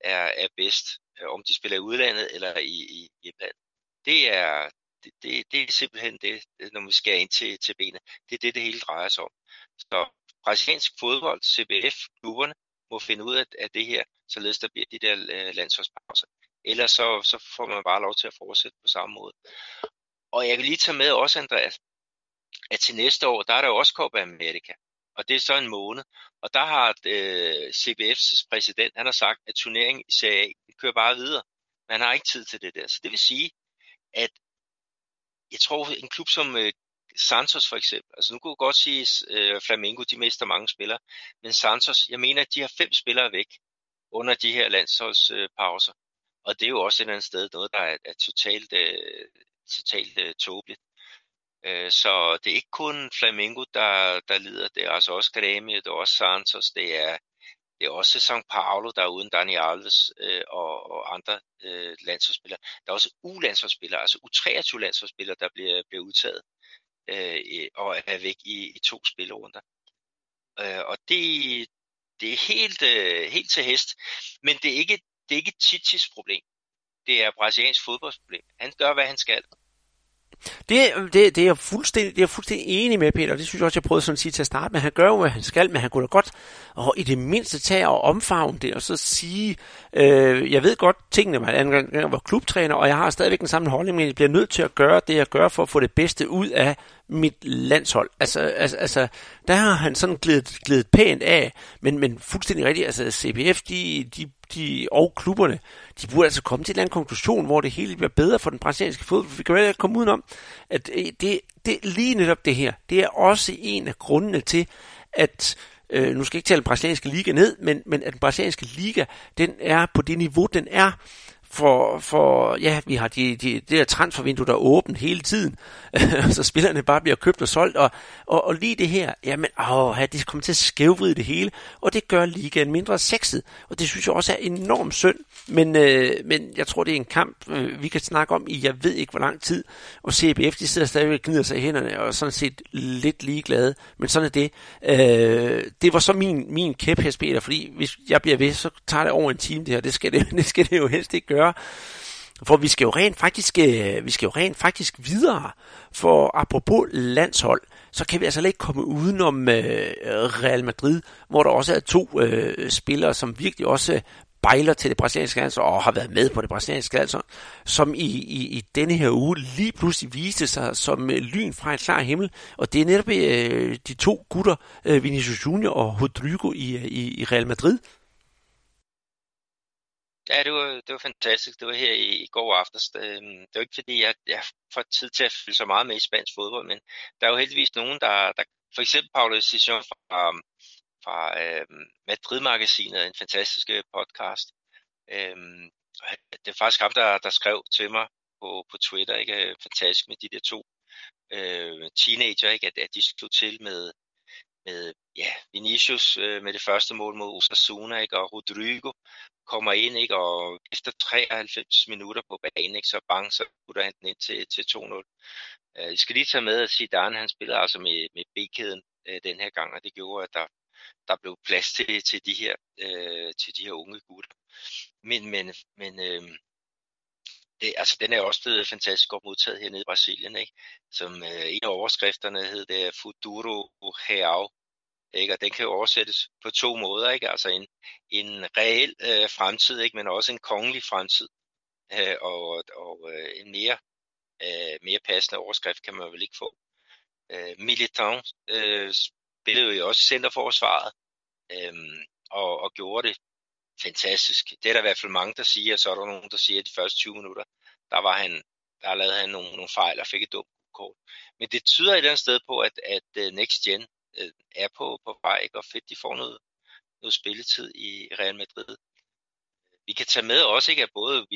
er, er bedst, øh, om de spiller i udlandet eller i, i hjemlandet. Det er, det, det, det er simpelthen det, når vi skal ind til, til benet. Det er det, det hele drejer sig om. Så brasiliansk fodbold, CBF, klubberne, må finde ud af, af det her, således der bliver de der øh, landsholdspauser. Ellers så, så får man bare lov til at fortsætte på samme måde. Og jeg kan lige tage med også, Andreas, at til næste år, der er der jo også Copa America. Og det er så en måned. Og der har øh, CBF's præsident, han har sagt, at turneringen i Serie A kører bare videre. Man har ikke tid til det der. Så det vil sige, at jeg tror, en klub som øh, Santos for eksempel, altså nu kunne jeg godt sige, at øh, Flamengo de mister mange spillere, men Santos, jeg mener, at de har fem spillere væk under de her landsholdspauser. Øh, og det er jo også et eller andet sted noget, der er, er totalt, øh, totalt øh, tåbeligt. Øh, så det er ikke kun Flamengo, der, der lider, det er altså også Grêmio, det er også Santos, det er, det er også São Paulo, der er uden Dani Alves øh, og, og andre øh, landsholdsspillere. Der er også U-landsholdsspillere, altså U23-landsholdsspillere, der bliver, bliver udtaget øh, og er væk i, i to spillerunder. Øh, og det, det er helt, øh, helt til hest. Men det er ikke, det er ikke Titis problem. Det er brasiliansk fodboldsproblem. Han gør, hvad han skal. Det, det, det, er jeg fuldstændig, det er jeg fuldstændig enig med, Peter. Det synes jeg også, jeg prøvede sådan at sige til at starte med. Han gør jo, hvad han skal, men han kunne da godt og i det mindste tage og omfavne det, og så sige, øh, jeg ved godt tingene, man jeg var klubtræner, og jeg har stadigvæk den samme holdning, men jeg bliver nødt til at gøre det, jeg gør for at få det bedste ud af mit landshold. Altså, altså, altså der har han sådan glidet, glidet pænt af, men, men fuldstændig rigtigt, altså CBF, de, de, de, og klubberne, de burde altså komme til en eller anden konklusion, hvor det hele bliver bedre for den brasilianske fodbold. Vi kan jo komme udenom, at øh, det, det, lige netop det her, det er også en af grundene til, at øh, nu skal jeg ikke tale den brasilianske liga ned, men, men at den brasilianske liga, den er på det niveau, den er, for, for ja, vi har de, de, det der transfervindue, der er åbent hele tiden, (laughs) så spillerne bare bliver købt og solgt, og, og, og lige det her, jamen, åh, det kommer til at skævvride det hele, og det gør ligaen mindre sexet, og det synes jeg også er enormt synd, men, øh, men jeg tror, det er en kamp, øh, vi kan snakke om i, jeg ved ikke hvor lang tid, og CBF, de sidder stadigvæk og gnider sig i hænderne, og sådan set lidt ligeglade, men sådan er det. Øh, det var så min, min kæphest, Peter, fordi hvis jeg bliver ved, så tager det over en time det her, det skal det, (laughs) det, skal det jo helst ikke gøre, gøre. For vi skal jo rent faktisk, øh, vi skal jo rent faktisk videre. For apropos landshold, så kan vi altså ikke komme udenom øh, Real Madrid, hvor der også er to øh, spillere, som virkelig også bejler til det brasilianske landshold og har været med på det brasilianske landshold, som i, i, i denne her uge lige pludselig viste sig som øh, lyn fra en klar himmel. Og det er netop øh, de to gutter, øh, Vinicius Junior og Rodrigo i, øh, i, i Real Madrid, Ja, det var, det var fantastisk. Det var her i, i går aftes. Øhm, det, var ikke fordi, jeg, jeg får tid til at følge så meget med i spansk fodbold, men der er jo heldigvis nogen, der, der for eksempel Paolo Sisson fra, øhm, fra øh, Madrid-magasinet, en fantastisk øh, podcast. Øh, det er faktisk ham, der, der skrev til mig på, på Twitter, ikke? Øh, fantastisk med de der to øh, teenager, ikke? At, at de slog til med, med ja, Vinicius øh, med det første mål mod Osasuna, ikke? og Rodrigo kommer ind, ikke? og efter 93 minutter på banen, ikke? så bang, så putter han den ind til, til 2-0. Øh, jeg skal lige tage med, at Zidane han spiller altså med, med B-kæden øh, den her gang, og det gjorde, at der, der blev plads til, til, de her, øh, til de her unge gutter. Men, men, men øh, det, altså, den er også blevet fantastisk godt modtaget hernede i Brasilien. Ikke? Som øh, en af overskrifterne hed det Futuro Real, ikke? Og den kan jo oversættes på to måder, ikke? Altså en, en reel øh, fremtid, ikke? men også en kongelig fremtid. Øh, og og øh, en mere, øh, mere passende overskrift kan man vel ikke få. Øh, Militant øh, spillede jo også centerforsvaret, øh, og, og gjorde det fantastisk. Det er der i hvert fald mange, der siger, og så er der nogen, der siger, at de første 20 minutter, der var han, der lavede han nogle, nogle fejl og fik et dumt kort. Men det tyder et eller andet sted på, at, at øh, Next Gen øh, er på, på vej, ikke? og fedt, de får noget, noget spilletid i Real Madrid. Vi kan tage med også, ikke, at både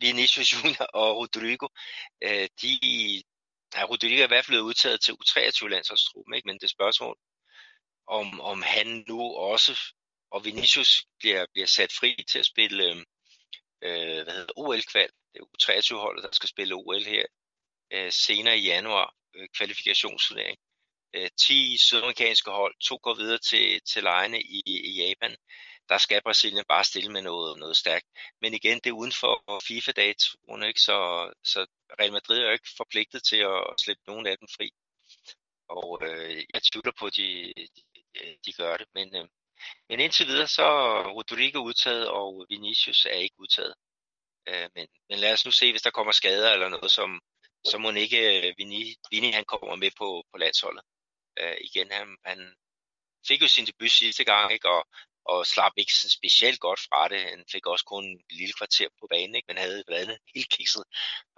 Vinicius Junior og Rodrigo, øh, de, ja, Rodrigo er i hvert fald udtaget til U23-landsholdstruppen, ikke? men det er spørgsmål, om, om han nu også, og Vinicius bliver, bliver sat fri til at spille øh, øh hvad hedder OL-kval. Det er U23-holdet, der skal spille OL her øh, senere i januar, øh, kvalifikationsturnering. Øh, 10 sydamerikanske hold, to går videre til, til lejene i, i Japan. Der skal Brasilien bare stille med noget, noget stærkt. Men igen, det er uden for FIFA-datoen, ikke? Så, så Real Madrid er jo ikke forpligtet til at slippe nogen af dem fri. Og øh, jeg tvivler på, at de, de, de gør det. Men, øh, men indtil videre så er Rodrigo udtaget, og Vinicius er ikke udtaget. Øh, men, men lad os nu se, hvis der kommer skader eller noget, som, så må ikke øh, Vini, Vini han kommer med på, på landsholdet. Øh, igen, han, han fik jo sin debut sidste gang, ikke? Og, og slap ikke så specielt godt fra det. Han fik også kun en lille kvarter på banen, ikke? men havde været en (laughs) helt kikset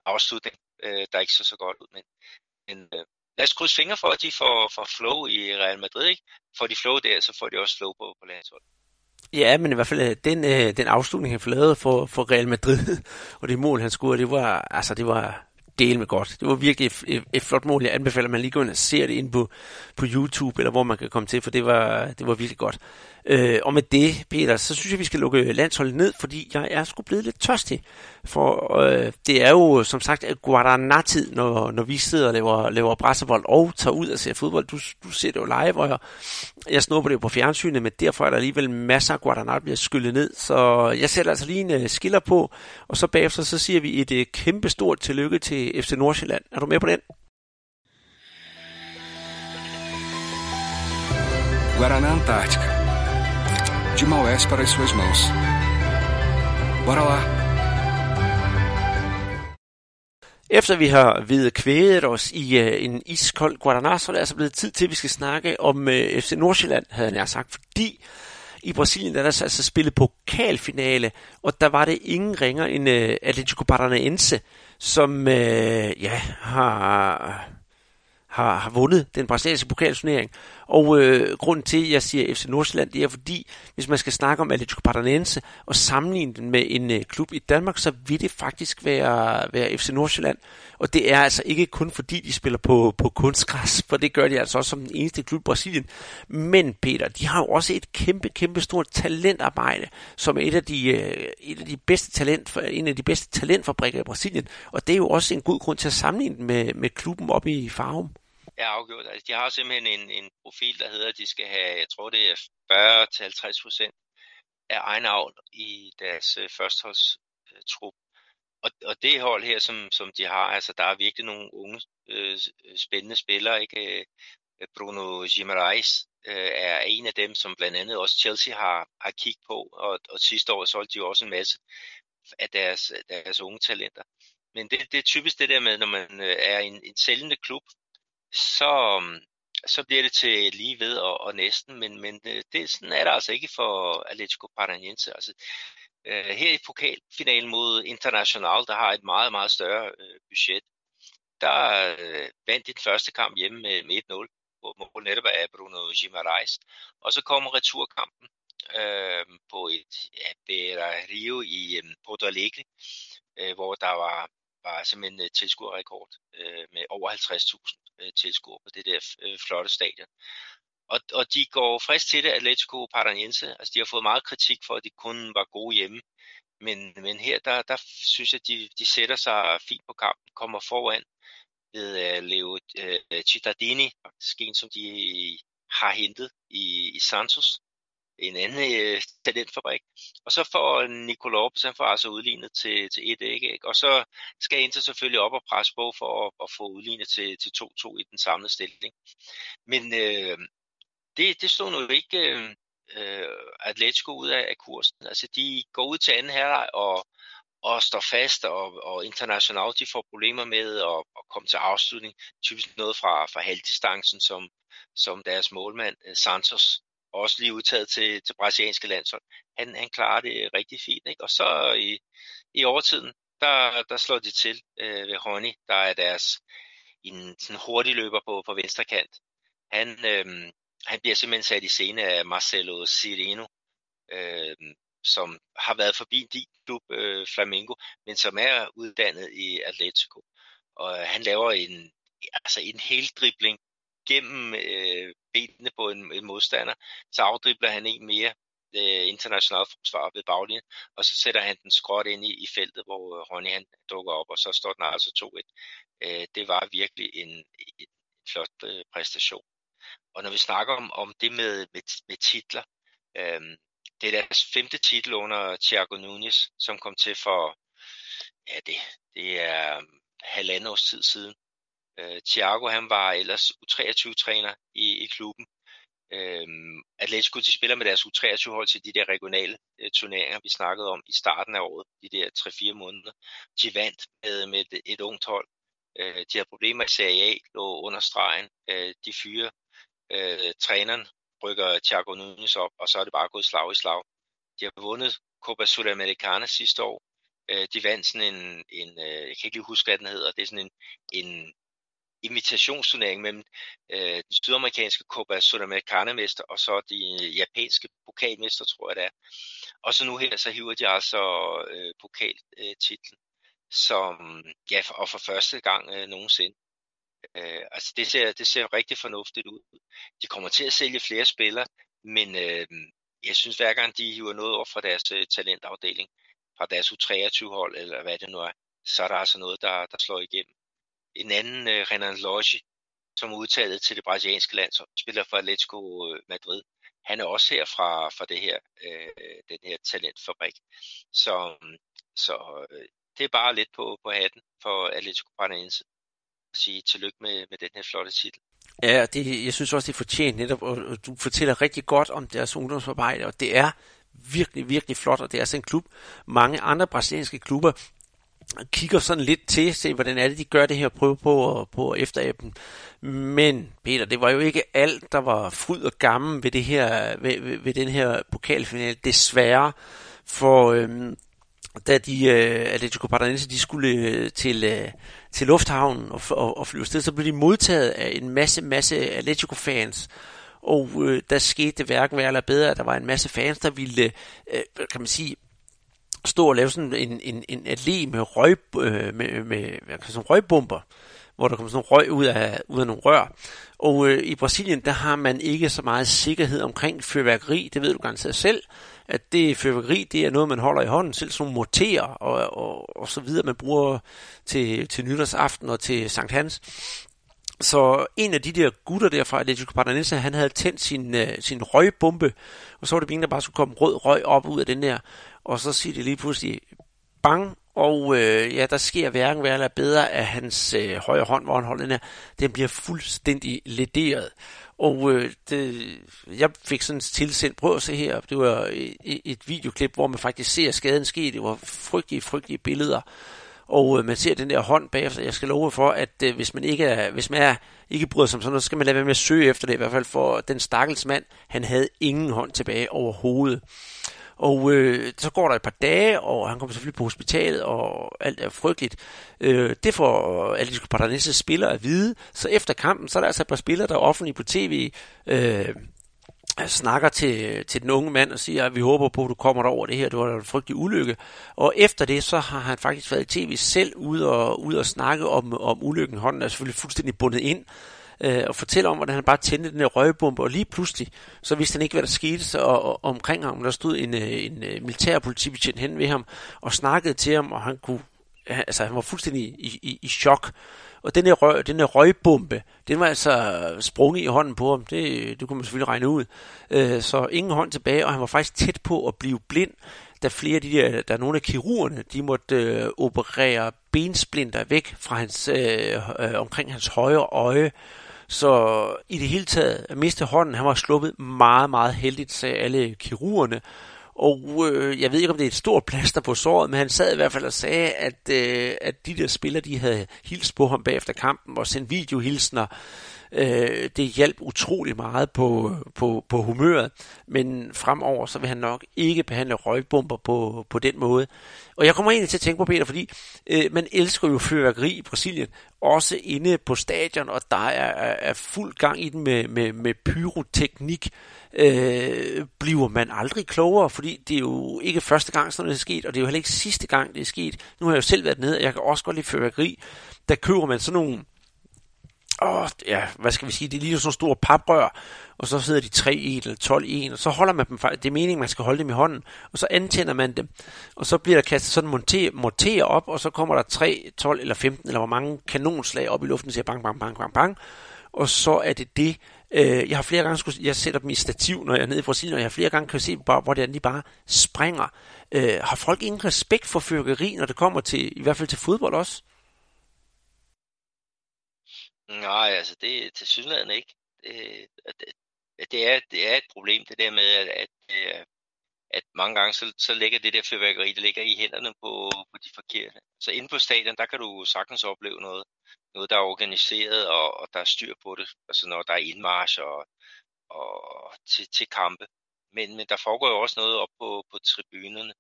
afslutning, øh, der ikke så så godt ud. Men, men øh, lad os krydse fingre for, at de får, får flow i Real Madrid. Ikke? Får de flow der, så får de også flow på, på landsholdet. Ja, men i hvert fald øh, den, øh, den afslutning, han lavede for, for Real Madrid, (laughs) og det mål, han scorede, det var, altså, det var, del med godt. Det var virkelig et, et, et flot mål. Jeg anbefaler, at man lige går ind og ser det ind på, på YouTube, eller hvor man kan komme til, for det var, det var virkelig godt. Øh, og med det, Peter, så synes jeg, vi skal lukke landsholdet ned, fordi jeg er sgu blevet lidt tørstig. For øh, det er jo, som sagt, Guadana-tid, når, når vi sidder og laver, laver brassebold og tager ud og ser fodbold. Du, du ser det jo live, og jeg, jeg snupper det jo på fjernsynet, men derfor er der alligevel masser af Guadana, der bliver skyllet ned. Så jeg sætter altså lige en uh, skiller på, og så bagefter så siger vi et uh, kæmpe stort tillykke til FC Nordsjælland. Er du med på den? Guaraná Antártica de Maués para as suas mãos. Bora lá! Efter vi har ved kvædet os i uh, en iskold Guaraná, så er det altså blevet tid til, at vi skal snakke om uh, øh, FC Nordsjælland, havde jeg sagt, fordi i Brasilien der er der altså spillet pokalfinale, og der var det ingen ringer end øh, uh, Atletico Paranaense, som uh, ja, har har, har vundet den brasilianske pokalturnering. Og øh, grunden til, at jeg siger FC Nordsjælland, det er fordi, hvis man skal snakke om Atletico Paranaense og sammenligne den med en øh, klub i Danmark, så vil det faktisk være, være FC Nordsjælland. Og det er altså ikke kun fordi, de spiller på, på kunstgræs, for det gør de altså også som den eneste klub i Brasilien. Men Peter, de har jo også et kæmpe, kæmpe stort talentarbejde, som er et af de, øh, et af de bedste talent, en af de bedste talentfabrikker i Brasilien. Og det er jo også en god grund til at sammenligne den med, med klubben oppe i Farum er afgjort. Altså, de har simpelthen en, en profil, der hedder, at de skal have, jeg tror det er 40-50 procent af egen avl i deres øh, førsteholdstrup. Og, og det hold her, som, som de har, altså der er virkelig nogle unge, øh, spændende spillere, ikke? Øh, Bruno Gimarais øh, er en af dem, som blandt andet også Chelsea har, har kigget på, og, og sidste år solgte de jo også en masse af deres, deres unge talenter. Men det, det er typisk det der med, når man øh, er en, en sælgende klub, så, så bliver det til lige ved og, og næsten, men, men øh, det, sådan er det altså ikke for Atletico Paranaense. Altså, øh, her i pokalfinalen mod International, der har et meget, meget større øh, budget, der øh, vandt de den første kamp hjemme med, med 1-0, hvor målet netop er Bruno Gimarais. Og så kommer returkampen øh, på et ja, Rio i øh, Porto Alegre, øh, hvor der var var simpelthen uh, tilskuerrekord uh, med over 50.000 uh, øh, tilskuere på det der uh, flotte stadion. Og, og de går frisk til det, Atletico Paranaense. Altså, de har fået meget kritik for, at de kun var gode hjemme. Men, men her, der, der synes jeg, de, de sætter sig fint på kampen, kommer foran ved uh, Leo uh, Cittadini, faktisk en, som de har hentet i, i Santos, en anden øh, talentfabrik. Og så får Nico Lopez, han får altså udlignet til, til et æg, ikke? og så skal Inter selvfølgelig op og presse på for at, at få udlignet til, til 2-2 i den samlede stilling. Men øh, det, det stod nu ikke øh, Atletico ud af, af kursen. Altså de går ud til anden halvleg og, og står fast, og, og international de får problemer med at, at komme til afslutning. Typisk noget fra, fra halvdistancen, som, som deres målmand øh, Santos også lige udtaget til, til brasilianske landshold. Han, han klarer det rigtig fint. Ikke? Og så i, i overtiden, der, der slår de til øh, ved Honey, der er deres en sådan hurtig løber på, på venstre kant. Han, øh, han bliver simpelthen sat i scene af Marcelo Sireno, øh, som har været forbi din klub øh, Flamengo, men som er uddannet i Atletico. Og han laver en, altså en hel dribling gennem øh, benene på en, en modstander, så afdribler han en mere øh, international forsvar ved baglinjen, og så sætter han den skråt ind i, i feltet, hvor øh, Ronny han dukker op, og så står den altså 2-1. Øh, det var virkelig en, en flot øh, præstation. Og når vi snakker om, om det med, med, med titler, øh, det er deres femte titel under Thiago Nunes, som kom til for, ja det, det er halvandet års tid siden. Øh, Thiago han var ellers U23-træner i, i klubben. Øh, Atletico de spiller med deres U23-hold til de der regionale øh, turneringer, vi snakkede om i starten af året, de der 3-4 måneder. De vandt med, med et, et ungt hold. Øh, de havde problemer i Serie A, lå under stregen. Øh, de fyre øh, træneren rykker Thiago Nunes op, og så er det bare gået slag i slag. De har vundet Copa Sudamericana sidste år. Øh, de vandt sådan en, en øh, jeg kan ikke lige huske, hvad den hedder, det er sådan en, en imitationsturnering mellem øh, den sydamerikanske Copa Sudamericana-mester og så de øh, japanske pokalmester, tror jeg det er. Og så nu her, så hiver de altså øh, pokaltitlen, som, ja, for, og for første gang øh, nogensinde. Øh, altså det ser, det ser rigtig fornuftigt ud. De kommer til at sælge flere spillere, men øh, jeg synes hver gang de hiver noget over fra deres øh, talentafdeling, fra deres U23-hold, eller hvad det nu er, så er der altså noget, der, der slår igennem en anden øh, Renan Lodge, som er udtaget til det brasilianske land, som spiller for Atletico øh, Madrid. Han er også her fra, fra det her, øh, den her talentfabrik. Så, så øh, det er bare lidt på, på hatten for Atletico Paranaense at sige tillykke med, med den her flotte titel. Ja, det, jeg synes også, det er fortjent netop, og du fortæller rigtig godt om deres ungdomsarbejde, og det er virkelig, virkelig flot, og det er altså en klub. Mange andre brasilianske klubber kigger sådan lidt til, se hvordan er det, de gør det her, prøve på, på efteraben. Men Peter, det var jo ikke alt, der var fryd og gammel ved, det her, ved, ved, ved den her pokalfinale, desværre. For øhm, da de øh, Atletico Paranaense de skulle øh, til, øh, til lufthavnen og, og, og flyve afsted, så blev de modtaget af en masse, masse Atletico-fans. Og øh, der skete det hverken værre eller bedre, at der var en masse fans, der ville, øh, kan man sige, stå og lave sådan en, en, en allé med, røg, øh, med, med sådan røgbomber, hvor der kommer sådan røg ud af, ud af nogle rør. Og øh, i Brasilien, der har man ikke så meget sikkerhed omkring fyrværkeri, det ved du garanteret selv, at det fyrværkeri, det er noget, man holder i hånden, selv som morterer og, og, og så videre, man bruger til, til nytårsaften og til Sankt Hans. Så en af de der gutter der fra Atletico Paranaense, han havde tændt sin, øh, sin røgbombe, og så var det meningen, der bare skulle komme rød røg op ud af den der. Og så siger det lige pludselig, bang, og øh, ja, der sker hverken værre eller bedre, at hans øh, højre hånd, hvor han holder den her, den bliver fuldstændig lederet. Og øh, det, jeg fik sådan tilsendt, prøv at se her, det var øh, et, et videoklip, hvor man faktisk ser skaden ske. Det var frygtelige, frygtelige billeder. Og øh, man ser den der hånd bagefter. Jeg skal love for, at øh, hvis man ikke er, hvis man er, ikke bryder sig om sådan noget, så skal man lade være med at søge efter det. I hvert fald for den stakkels mand, han havde ingen hånd tilbage overhovedet. Og øh, så går der et par dage, og han kommer selvfølgelig på hospitalet, og alt er frygteligt. Øh, det får Atletico Paranaense spillere at vide. Så efter kampen, så er der altså et par spillere, der er offentlige på tv, øh, snakker til, til den unge mand og siger, at vi håber på, at du kommer over det her. Det var en frygtelig ulykke. Og efter det, så har han faktisk været i tv selv ude og, ude og snakke om, om ulykken. Hånden er selvfølgelig fuldstændig bundet ind øh, og fortæller om, hvordan han bare tændte den her røgbombe, og lige pludselig, så vidste han ikke, hvad der skete, så, og, og omkring ham, der stod en, øh, en, øh, en politibetjent hen ved ham, og snakkede til ham, og han kunne, altså han var fuldstændig i, i, i chok, og den her, røg, den her røgbombe, den var altså sprunget i hånden på ham. Det, det kunne man selvfølgelig regne ud. Øh, så ingen hånd tilbage, og han var faktisk tæt på at blive blind, da flere af de der, der er nogle af kirurgerne, de måtte øh, operere bensplinter væk fra hans, øh, øh, omkring hans højre øje. Så i det hele taget, at miste hånden, han var sluppet meget, meget heldigt, sagde alle kirurgerne. Og øh, jeg ved ikke, om det er et stort plaster på såret, men han sad i hvert fald og sagde, at, øh, at de der spillere, de havde hilst på ham bagefter kampen og sendt videohilsner. Øh, det hjalp utrolig meget på, på, på humøret, men fremover så vil han nok ikke behandle røgbomber på, på den måde. Og jeg kommer egentlig til at tænke på, Peter, fordi øh, man elsker jo fyrværkeri i Brasilien, også inde på stadion, og der er, er fuld gang i den med, med, med pyroteknik. Øh, bliver man aldrig klogere, fordi det er jo ikke første gang, sådan noget er sket, og det er jo heller ikke sidste gang, det er sket. Nu har jeg jo selv været nede, og jeg kan også godt lide fyrværkeri. Der køber man sådan nogle åh, ja, hvad skal vi sige, det er lige sådan store paprør, og så sidder de 3 i eller 12 i en, og så holder man dem, det er meningen, man skal holde dem i hånden, og så antænder man dem, og så bliver der kastet sådan monter, monter op, og så kommer der 3, 12 eller 15, eller hvor mange kanonslag op i luften, siger bang, bang, bang, bang, bang, og så er det det, øh, jeg har flere gange, skulle, jeg sætter dem i stativ, når jeg er nede i Brasilien, og jeg har flere gange kan se, bare, hvor det er, de bare springer. Øh, har folk ingen respekt for fyrkeri, når det kommer til, i hvert fald til fodbold også? Nej, altså det er til synligheden ikke. Det, det, det, er, det er et problem, det der med, at, at, øh, at mange gange så, så ligger det der fyrværkeri, det ligger i hænderne på, på de forkerte. Så inde på stadion, der kan du sagtens opleve noget, noget der er organiseret, og, og der er styr på det. Altså når der er indmarsch og, og til, til kampe. Men, men der foregår jo også noget op på, på tribunerne.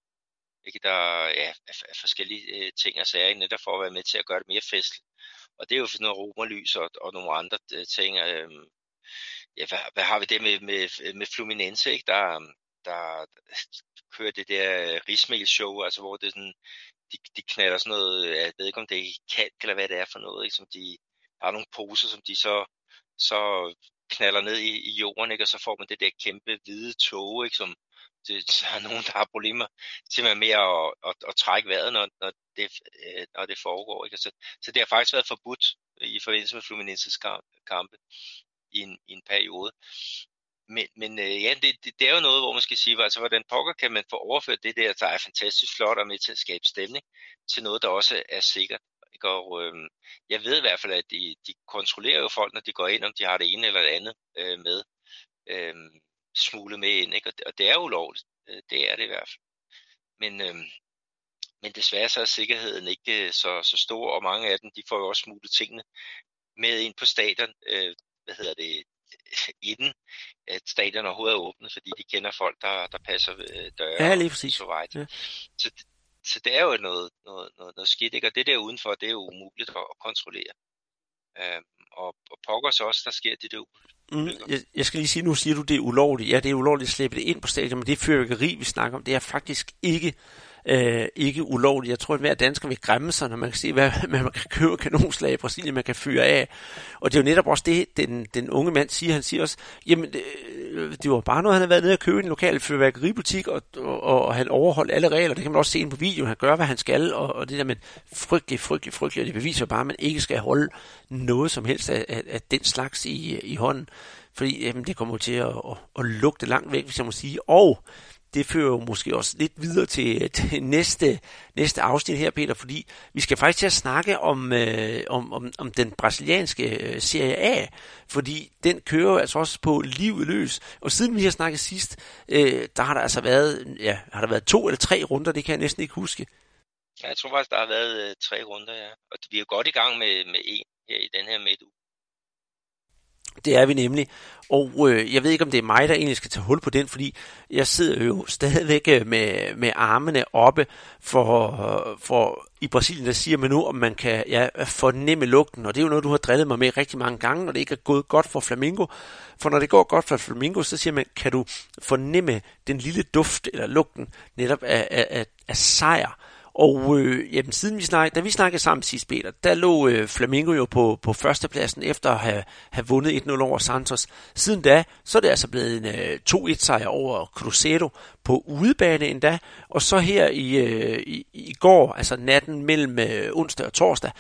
Ikke? Der ja, er, er forskellige øh, ting og sager, netop for at være med til at gøre det mere festligt. Og det er jo sådan noget romerlys og, og nogle andre øh, ting. Øh, ja, hvad, hvad har vi det med, med, med Fluminense, ikke? Der, øhm, der kører det der øh, rismel-show, altså hvor det sådan, de, de knaller sådan noget, øh, jeg ved ikke om det er kalk eller hvad det er for noget, ikke? som de har nogle poser, som de så, så knaller ned i, i jorden, ikke? og så får man det der kæmpe hvide tog, ikke? som det, så er nogen, der har problemer simpelthen med at, at, at trække vejret, når, når, det, øh, når det foregår. Ikke? Så, så det har faktisk været forbudt i forbindelse med Fluminenses kampe i en, i en periode. Men, men øh, ja, det, det, det er jo noget, hvor man skal sige, altså hvordan pokker kan man få overført det der, der er fantastisk flot og med til at skabe stemning, til noget, der også er sikkert. Ikke? Og øh, jeg ved i hvert fald, at de, de kontrollerer jo folk, når de går ind, om de har det ene eller det andet øh, med. Øh, smuglet med ind, ikke? Og, det, og det er ulovligt. Øh, det er det i hvert fald. Men, øh, men desværre så er sikkerheden ikke øh, så, så stor, og mange af dem, de får jo også smuglet tingene med ind på stadion, øh, hvad hedder det, inden at stadion overhovedet er åbnet, fordi de kender folk, der, der passer øh, døre ja, lige præcis. så vejt. Ja. Så, så det er jo noget, noget, noget, noget skidt, ikke? og det der udenfor, det er jo umuligt at kontrollere. Øh, og, og pokkers også, der sker det der Mm, jeg, jeg skal lige sige, nu siger du, det er ulovligt. Ja, det er ulovligt at slippe det ind på stadion, men det fyrværkeri, vi snakker om, det er faktisk ikke øh, ikke ulovligt. Jeg tror, at hver dansker vil græmme sig, når man kan se, hvad (laughs) man kan købe kanonslag i Brasilien, man kan fyre af. Og det er jo netop også det, den, den unge mand siger. Han siger også, jamen, det, øh, det var bare noget, han havde været nede og købe i en lokal fyrværkeributik, og, og, og, han overholdt alle regler. Det kan man også se på video. Han gør, hvad han skal, og, og det der med frygtelig, frygtelig, frygtelig, og det beviser bare, at man ikke skal holde noget som helst af, af, af den slags i, i hånden. Fordi jamen, det kommer til at, at, at lugte langt væk, hvis jeg må sige. Og det fører jo måske også lidt videre til, øh, til næste, næste afsnit her, Peter, fordi vi skal faktisk til at snakke om, øh, om, om, om den brasilianske øh, Serie A, fordi den kører altså også på livet løs. Og siden vi har snakket sidst, øh, der har der altså været, ja, har der været to eller tre runder, det kan jeg næsten ikke huske. Ja, jeg tror faktisk, der har været øh, tre runder, ja. Og vi er godt i gang med, med en her i den her midtuge. Det er vi nemlig. Og øh, jeg ved ikke, om det er mig, der egentlig skal tage hul på den, fordi jeg sidder jo stadigvæk øh, med, med armene oppe for, for i Brasilien, der siger man nu, om man kan ja, fornemme lugten, og det er jo noget, du har drillet mig med rigtig mange gange, når det ikke er gået godt for Flamingo. For når det går godt for Flamingo, så siger man, kan du fornemme den lille duft eller lugten netop af, af, af, af sejr. Og øh, jamen, siden vi snakkede, da vi snakkede sammen sidst, Peter, der lå øh, Flamingo jo på, på førstepladsen efter at have, have vundet 1-0 over Santos. Siden da, så er det altså blevet en øh, 2-1 sejr over Cruzeiro på udebane endda. Og så her i, øh, i, i går, altså natten mellem øh, onsdag og torsdag,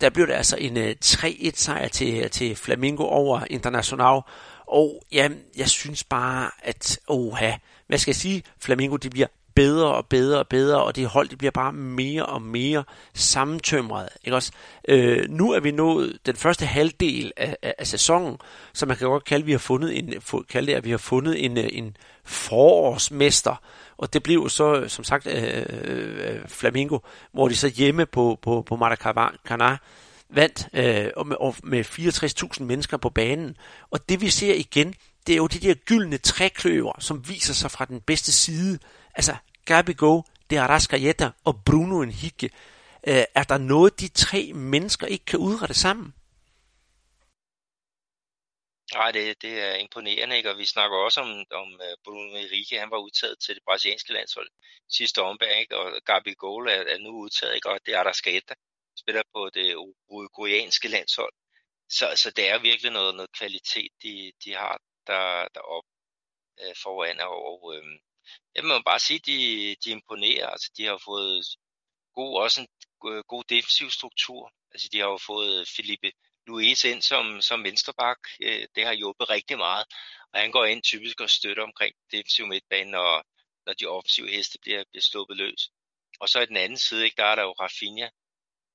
der blev det altså en øh, 3-1 sejr til, til Flamingo over International. Og ja, jeg synes bare, at oha, hvad skal jeg sige, Flamingo de bliver bedre og bedre og bedre, og det hold det bliver bare mere og mere sammentømret. Ikke også? Øh, nu er vi nået den første halvdel af, af, af sæsonen, så man kan godt kalde, at vi har fundet en, kalde det, at vi har fundet en, øh, en forårsmester, og det blev så, øh, som sagt, øh, øh, Flamingo, hvor de så hjemme på, på, på Maracanã vandt øh, og med, og med 64.000 mennesker på banen. Og det vi ser igen, det er jo de der gyldne trækløver, som viser sig fra den bedste side. Altså, Gabigol, De Arrascaeta og Bruno Henrique. Øh, er der noget, de tre mennesker ikke kan udrette sammen? Nej, det, det er imponerende, ikke? og vi snakker også om, om øh, Bruno Henrique, han var udtaget til det brasilianske landshold sidste ombæring, ikke? og Gabigol er, er nu udtaget, ikke? og det er der Arrascaeta spiller på det uruguayanske landshold. Så, så det er virkelig noget, noget kvalitet, de, de har der, deroppe øh, foran, og øh, jeg må bare sige, de, de imponerer. Altså, de har fået god, også en øh, god defensiv struktur. Altså, de har jo fået Felipe Luis ind som, som venstreback. Øh, det har hjulpet rigtig meget. Og han går ind typisk og støtter omkring defensiv midtbane, når, når de offensive heste bliver, bliver sluppet løs. Og så i den anden side, ikke, der er der jo Rafinha,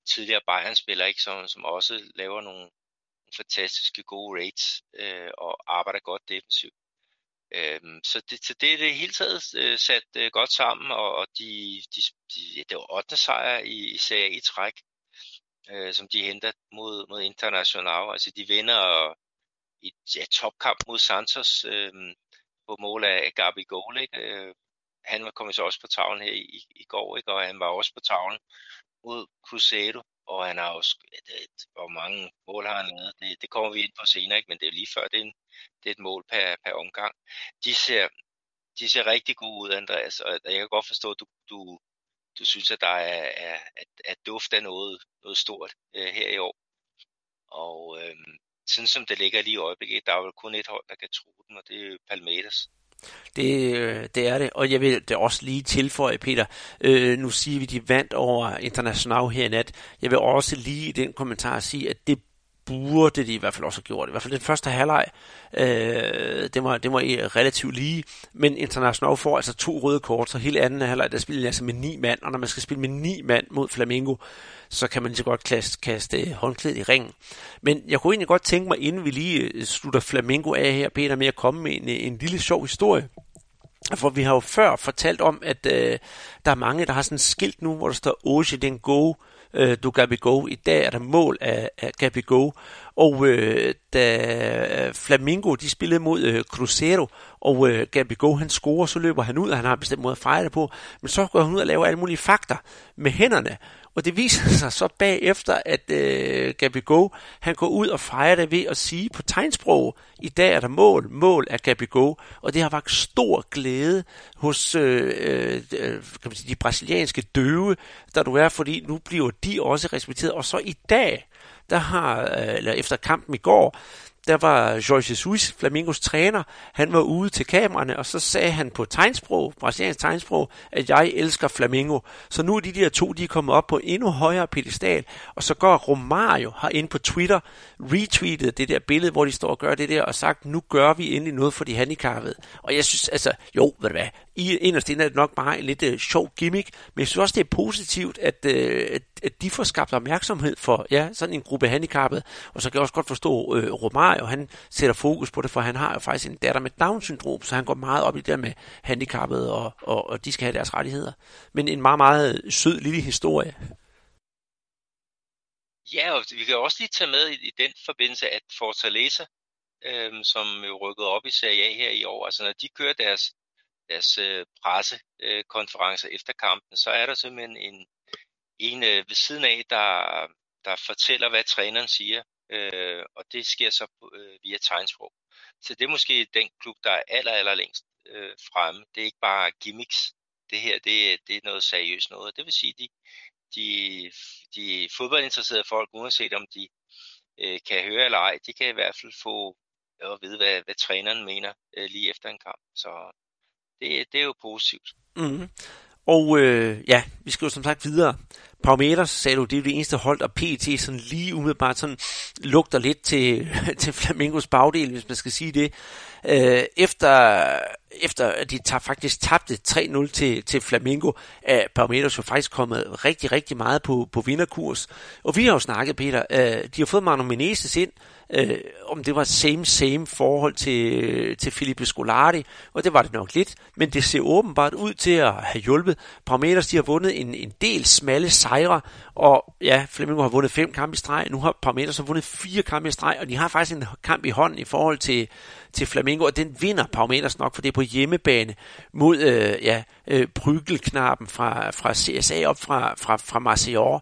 tidligere Bayern-spiller, ikke, som, som også laver nogle fantastiske gode rates øh, og arbejder godt defensivt. Øhm, så, det, så det er det hele taget øh, sat øh, godt sammen, og, og de, de, de, det var 8. sejr i, i Serie i træk, øh, som de henter mod, mod International. Altså de vinder i ja, topkamp mod Santos øh, på mål af Gabi Goal. Ikke? Øh, han var kommet så også på tavlen her i, i går, ikke? og han var også på tavlen mod Cruzeiro og han har også, hvor mange mål har han lavet, det, det kommer vi ind på senere, ikke? men det er lige før, det er, en, det er et mål per, per omgang. De ser, de ser rigtig gode ud, Andreas, og jeg kan godt forstå, at du, du, du synes, at der er, er at, at duft af noget, noget stort øh, her i år. Og øh, sådan som det ligger lige i øjeblikket, der er vel kun et hold, der kan tro den, og det er Palmeiras. Det, øh, det er det, og jeg vil det også lige tilføje, Peter. Øh, nu siger vi, de vandt over International her i nat. Jeg vil også lige i den kommentar sige, at det burde de i hvert fald også have gjort. I hvert fald den første halvleg, øh, det, var, det var relativt lige, men International får altså to røde kort, så hele anden halvleg, der spiller altså med ni mand, og når man skal spille med ni mand mod Flamingo, så kan man lige så godt kaste, kaste håndklædet i ringen. Men jeg kunne egentlig godt tænke mig, inden vi lige øh, slutter Flamingo af her, Peter, med at komme med en, øh, en lille sjov historie. For vi har jo før fortalt om, at øh, der er mange, der har sådan et skilt nu, hvor der står Oje den Go, øh, du Go. I dag er der mål af, af Go. Og øh, da øh, Flamingo de spillede mod øh, Cruzeiro, og øh, Go han scorer, så løber han ud, og han har en bestemt måde at fejre det på. Men så går han ud og laver alle mulige fakter med hænderne. Og det viser (laughs) sig så bagefter, at øh, Gabi Go, han går ud og fejrer det ved at sige på tegnsprog, i dag er der mål, mål er Gabi Go. Og det har vagt stor glæde hos øh, øh, øh, kan man sige, de brasilianske døve, der du er, fordi nu bliver de også respekteret. Og så i dag, der har, øh, eller efter kampen i går, der var Jorge Jesus, Flamingos træner, han var ude til kameraerne, og så sagde han på tegnsprog, brasiliansk tegnsprog, at jeg elsker Flamingo. Så nu er de der to, de er kommet op på endnu højere pedestal, og så går Romario har på Twitter, retweetet det der billede, hvor de står og gør det der, og sagt, nu gør vi endelig noget for de handicappede. Og jeg synes, altså, jo, ved du hvad, i inderst inde er det nok bare en lidt uh, sjov gimmick, men jeg synes også, det er positivt, at, uh, at, at de får skabt opmærksomhed for ja, sådan en gruppe handicappede, og så kan jeg også godt forstå uh, Romario, han sætter fokus på det, for han har jo faktisk en datter med Down-syndrom, så han går meget op i det der med handicappede, og, og, og de skal have deres rettigheder. Men en meget, meget sød lille historie. Ja, og vi kan også lige tage med i, i den forbindelse, at Fortaleza, øhm, som jo rykkede op i Serie A her i år, altså når de kører deres deres øh, pressekonferencer øh, efter kampen, så er der simpelthen en, en øh, ved siden af, der, der fortæller, hvad træneren siger, øh, og det sker så øh, via tegnsprog. Så det er måske den klub, der er aller, aller længst øh, fremme. Det er ikke bare gimmicks. Det her, det, det er noget seriøst noget. Det vil sige, de, de, de fodboldinteresserede folk, uanset om de øh, kan høre eller ej, de kan i hvert fald få at vide, hvad, hvad træneren mener øh, lige efter en kamp. Så det, det er jo positivt. Mm-hmm. Og øh, ja, vi skal jo som sagt videre. Parameters, sagde du, det er jo det eneste hold, og PT sådan lige umiddelbart sådan lugter lidt til, (laughs) til Flamingos bagdel, hvis man skal sige det. Øh, efter, efter at de tager, faktisk tabte 3-0 til, til Flamingo, er Parameters jo faktisk kommet rigtig, rigtig meget på, på vinderkurs. Og vi har jo snakket, Peter, øh, de har fået Manu Menezes ind, øh, om det var same-same forhold til, til Filipe Scolari, og det var det nok lidt, men det ser åbenbart ud til at have hjulpet. Parameters, de har vundet en, en del smalle sejre, og ja, Flamingo har vundet fem kampe i streg, nu har Parameters har vundet fire kampe i streg, og de har faktisk en kamp i hånden i forhold til, til Flamingo, og den vinder Parameters nok, for det er på hjemmebane mod øh, ja, øh, Brygelknappen fra, fra CSA op fra, fra, fra Marseille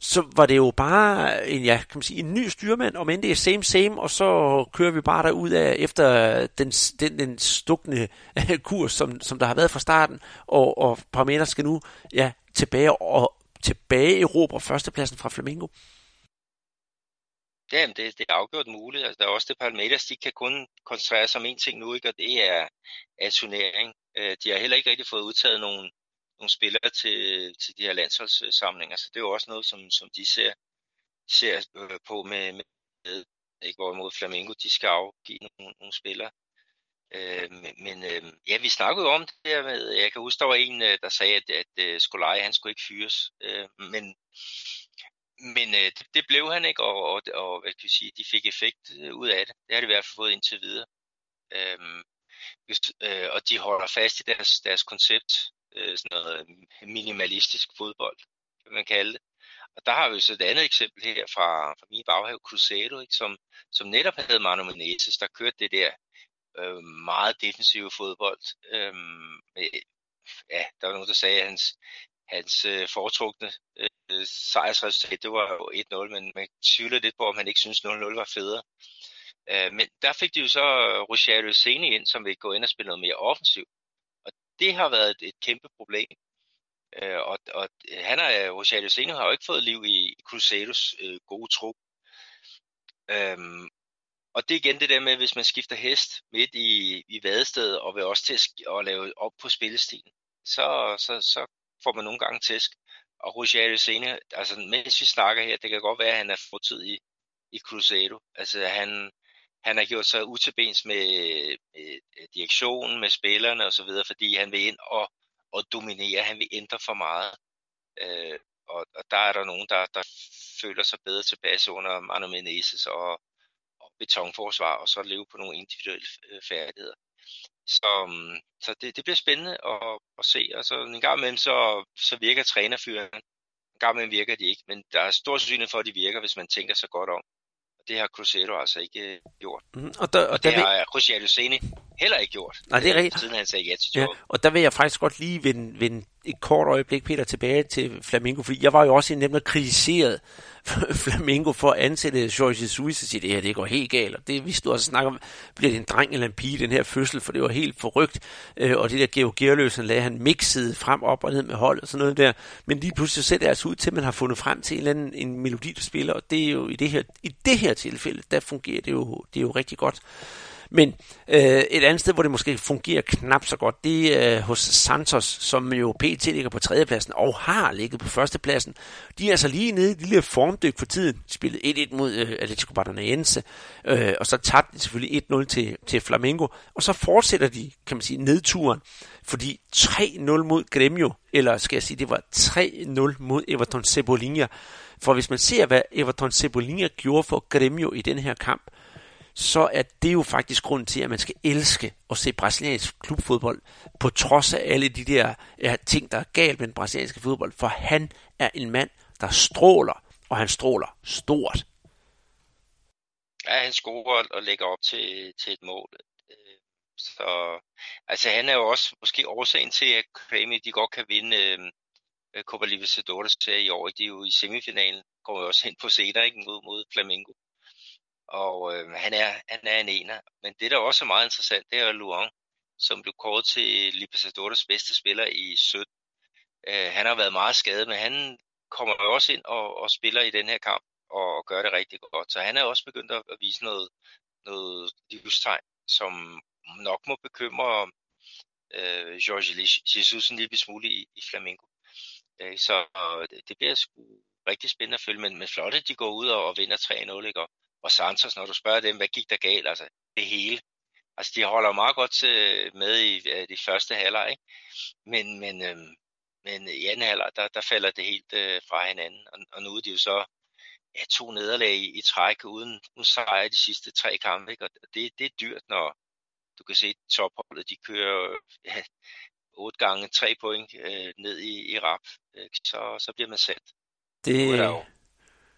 så var det jo bare en, ja, kan man sige, en ny styrmand, om end det er same same, og så kører vi bare derud af efter den, den, den stukne (laughs) kurs, som, som der har været fra starten, og, og Parmenas skal nu ja, tilbage og tilbage erobre førstepladsen fra Flamingo. Ja, det, det er afgjort muligt. Altså, der er også det Palmeiras, de kan kun koncentrere sig om én ting nu, ikke? og det er, er turnering. Øh, de har heller ikke rigtig fået udtaget nogen, nogle spillere til, til de her landsholdssamlinger, så det er jo også noget, som, som de ser, ser øh, på med, med ikke hvorimod Flamengo, de skal afgive nogle, nogle spillere. Øh, men men øh, ja, vi snakkede om det her med, jeg kan huske, der var en, øh, der sagde, at, at øh, uh, Skolaj, han skulle ikke fyres. Øh, men men øh, det, det blev han ikke, og, og, og hvad kan jeg sige, de fik effekt øh, ud af det. Det har de i hvert fald fået indtil videre. Øhm, hvis, øh, og de holder fast i deres, deres koncept øh, sådan noget øh, minimalistisk fodbold, kan man kalde det. Og der har vi så et andet eksempel her fra, fra min baghave, Cruzeiro, ikke, som, som netop havde Manu Menezes, der kørte det der øh, meget defensive fodbold. Øh, med, ja, der var nogen, der sagde, at hans, hans øh, foretrukne øh, Øh, sejrsresultat, det var jo 1-0, men man tvivler lidt på, om han ikke synes 0-0 var federe. Øh, men der fik de jo så øh, Rogerio Seni ind, som vil gå ind og spille noget mere offensivt det har været et, et kæmpe problem. Øh, og, og han har, Rosario Sene har jo ikke fået liv i Crusaders øh, gode tro. Øhm, og det er igen det der med, hvis man skifter hest midt i, i vadestedet, og vil også til at, at lave op på spillestilen, så, så, så får man nogle gange tæsk. Og Rogério Sene, altså mens vi snakker her, det kan godt være, at han er fortid i, i Cruzeiro. Altså han, han har gjort sig utilbens med, med direktionen, med spillerne osv., fordi han vil ind og, og dominere, han vil ændre for meget. Øh, og, og der er der nogen, der, der føler sig bedre tilbage under Manu Menezes og, og betonforsvar, og så leve på nogle individuelle øh, færdigheder. Så, så det, det bliver spændende at, at se. Og så en gang imellem, så, så virker trænerfyren. En gang imellem virker de ikke, men der er stor sandsynlighed for, at de virker, hvis man tænker sig godt om. Det har Cruzeiro altså ikke øh, gjort. Mm, og, der, og, og det der har Cruzeiro Luceni heller ikke gjort. Nej, det er rigtigt. Siden han sagde ja til ja, Og der vil jeg faktisk godt lige vende, vende et kort øjeblik, Peter, tilbage til Flamingo, fordi jeg var jo også nemlig kritiseret (laughs) Flamingo for at ansætte Jorge Jesus og sige, det her det går helt galt, og det vi stod også snakke om, bliver det en dreng eller en pige, den her fødsel, for det var helt forrygt, øh, og det der Geo Gerløs, han lagde han mixede frem op og ned med hold og sådan noget der, men lige pludselig ser det altså ud til, at man har fundet frem til en eller anden en melodi, der spiller, og det er jo i det her, i det her tilfælde, der fungerer det jo, det er jo rigtig godt. Men øh, et andet sted, hvor det måske fungerer knap så godt, det er øh, hos Santos, som jo pt. ligger på tredjepladsen og har ligget på førstepladsen. De er altså lige nede i et lille formdyk for tiden. Spillet spillede 1-1 mod øh, Atletico Paranaense, øh, og så tabte de selvfølgelig 1-0 til, til Flamengo. Og så fortsætter de, kan man sige, nedturen, fordi 3-0 mod Gremio, eller skal jeg sige, det var 3-0 mod Everton Cebolinha. For hvis man ser, hvad Everton Cebolinha gjorde for Gremio i den her kamp, så er det jo faktisk grund til, at man skal elske at se brasiliansk klubfodbold, på trods af alle de der ja, ting, der er galt med den brasilianske fodbold, for han er en mand, der stråler, og han stråler stort. Ja, han scorer og lægger op til, til et mål. Øh, så altså han er jo også måske årsagen til, at Kremi de godt kan vinde øh, Copa Libertadores i år. De er jo i semifinalen, går jo også ind på senere ikke, mod, mod Flamengo og øh, han, er, han er en ener. Men det, der også er meget interessant, det er Luang, som blev kåret til Libertadores bedste spiller i 17. Øh, han har været meget skadet, men han kommer jo også ind og, og spiller i den her kamp og gør det rigtig godt. Så han er også begyndt at, at vise noget, noget livstegn, som nok må bekymre øh, George Jesus en lille smule i, i Flamengo. Øh, så øh, det bliver sgu rigtig spændende at følge, men, men flot, at de går ud og, og vinder 3-0, ikke? Og og Santos, når du spørger dem, hvad gik der galt, altså det hele. Altså de holder meget godt med i de første halvleg, ikke? Men, men, øhm, men i anden halvleg, der, der falder det helt øh, fra hinanden. Og, og nu er de jo så ja, to nederlag i, i træk uden, uden sejr de sidste tre kampe. Ikke? Og det, det er dyrt, når du kan se topholdet, de kører ja, otte gange tre point øh, ned i, i rap. Øh, så, så bliver man sat. Det, er der jo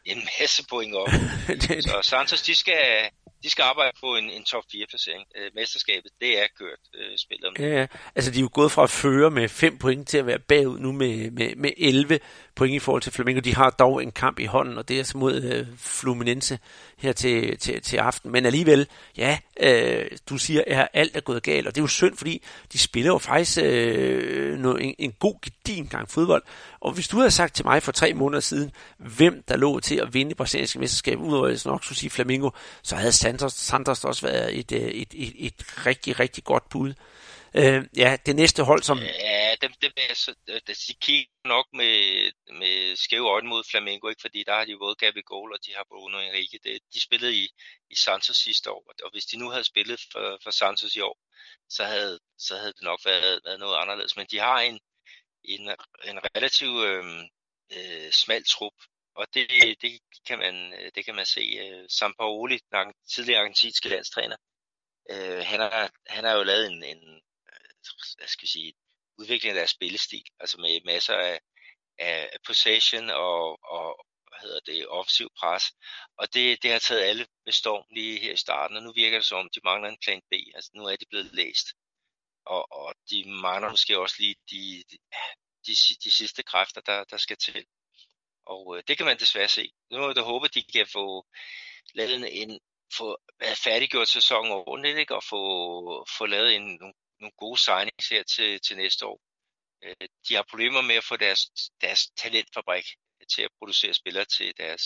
en masse point op. (laughs) så Santos, de skal, de skal arbejde på en, en top 4 placering. Øh, mesterskabet, det er kørt øh, spillet. Ja, ja, altså de er jo gået fra at føre med 5 point til at være bagud nu med, med, med 11 point i forhold til Flamengo. De har dog en kamp i hånden, og det er altså mod øh, Fluminense her til, til, til aften. Men alligevel, ja, øh, du siger, at alt er gået galt, og det er jo synd, fordi de spiller jo faktisk øh, noget, en, en god gedin gang fodbold. Og hvis du havde sagt til mig for tre måneder siden, hvem der lå til at vinde det brasilianske mesterskab, udover at nok skulle sige Flamingo, så havde Santos, Santos også været et, øh, et, et, et rigtig, rigtig godt bud. Øh, ja, det næste hold, som... Ja, dem, dem er så, øh, de kigger nok med, med skæve øjne mod Flamengo, ikke? fordi der har de både Gabi Goal, og de har Bruno Enrique. Det, de spillede i, i Santos sidste år, og hvis de nu havde spillet for, for Santos i år, så havde, så havde det nok været, været noget anderledes. Men de har en, en, en relativ øh, øh, smal trup, og det, det, kan man, det kan man se. Øh, Sampaoli, den tidligere argentinske landstræner, øh, han, har, han har jo lavet en, en hvad skal jeg sige, udvikling af deres spillestil, altså med masser af, af possession og, og hvad hedder det, offensiv pres. Og det, det har taget alle med storm lige her i starten, og nu virker det som om, de mangler en plan B. Altså nu er de blevet læst. Og, og de mangler måske også lige de, de, de, de sidste kræfter, der, der skal til. Og øh, det kan man desværre se. Nu er det håbe, at de kan få lavet en, få færdiggjort sæsonen ordentligt, ikke? og få, få lavet en, nogle nogle gode signings her til, til næste år. Øh, de har problemer med at få deres, deres talentfabrik til at producere spillere til deres,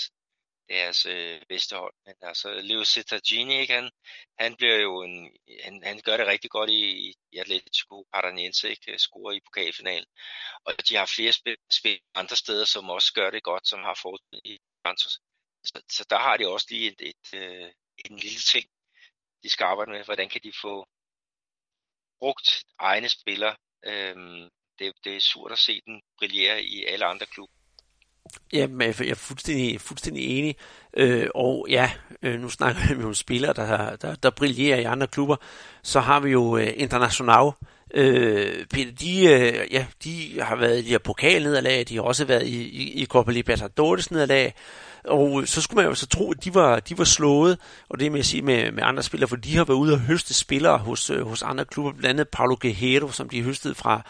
deres øh, bedste hold. Men altså, Leo Cittagini, ikke? Han, han bliver jo en, han, han gør det rigtig godt i, i Atletico Paranaense, ikke? Scorer i pokalfinalen. Og de har flere spil, spil andre steder, som også gør det godt, som har fået i Santos. Så, så der har de også lige et, et, et, øh, en lille ting, de skal arbejde med. Hvordan kan de få brugt egne spillere. Øhm, det, det er surt at se den brillere i alle andre klubber. Ja, jeg er fuldstændig, fuldstændig enig. Øh, og ja, øh, nu snakker vi om spillere, der, der, der brillerer i andre klubber. Så har vi jo øh, International. Øh, Peter, de, øh, ja, de har været i de her pokalnederlag, de har også været i, i, i Copa Libertadores nederlag. Og så skulle man jo så tro, at de var, de var slået, og det med at sige med, med andre spillere, for de har været ude og høste spillere hos, øh, hos andre klubber, blandt andet Paulo Guerrero, som de høstede fra,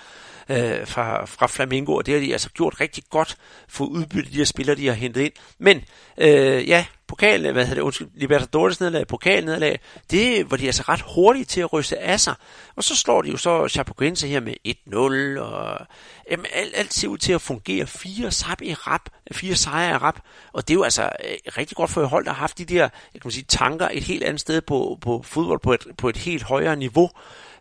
øh, fra, fra Flamengo, og det har de altså gjort rigtig godt for udbytte de her spillere, de har hentet ind. Men øh, ja, pokal, hvad hedder det, undskyld, Libertadores nederlag, pokal nederlag, det var de altså ret hurtige til at ryste af sig. Og så slår de jo så Chapecoense her med 1-0, og jamen, alt, alt ser ud til at fungere. Fire, sap i rap, fire sejre i rap, og det er jo altså øh, rigtig godt for et hold, der har haft de der jeg kan sige, tanker et helt andet sted på, på fodbold, på et, på et helt højere niveau.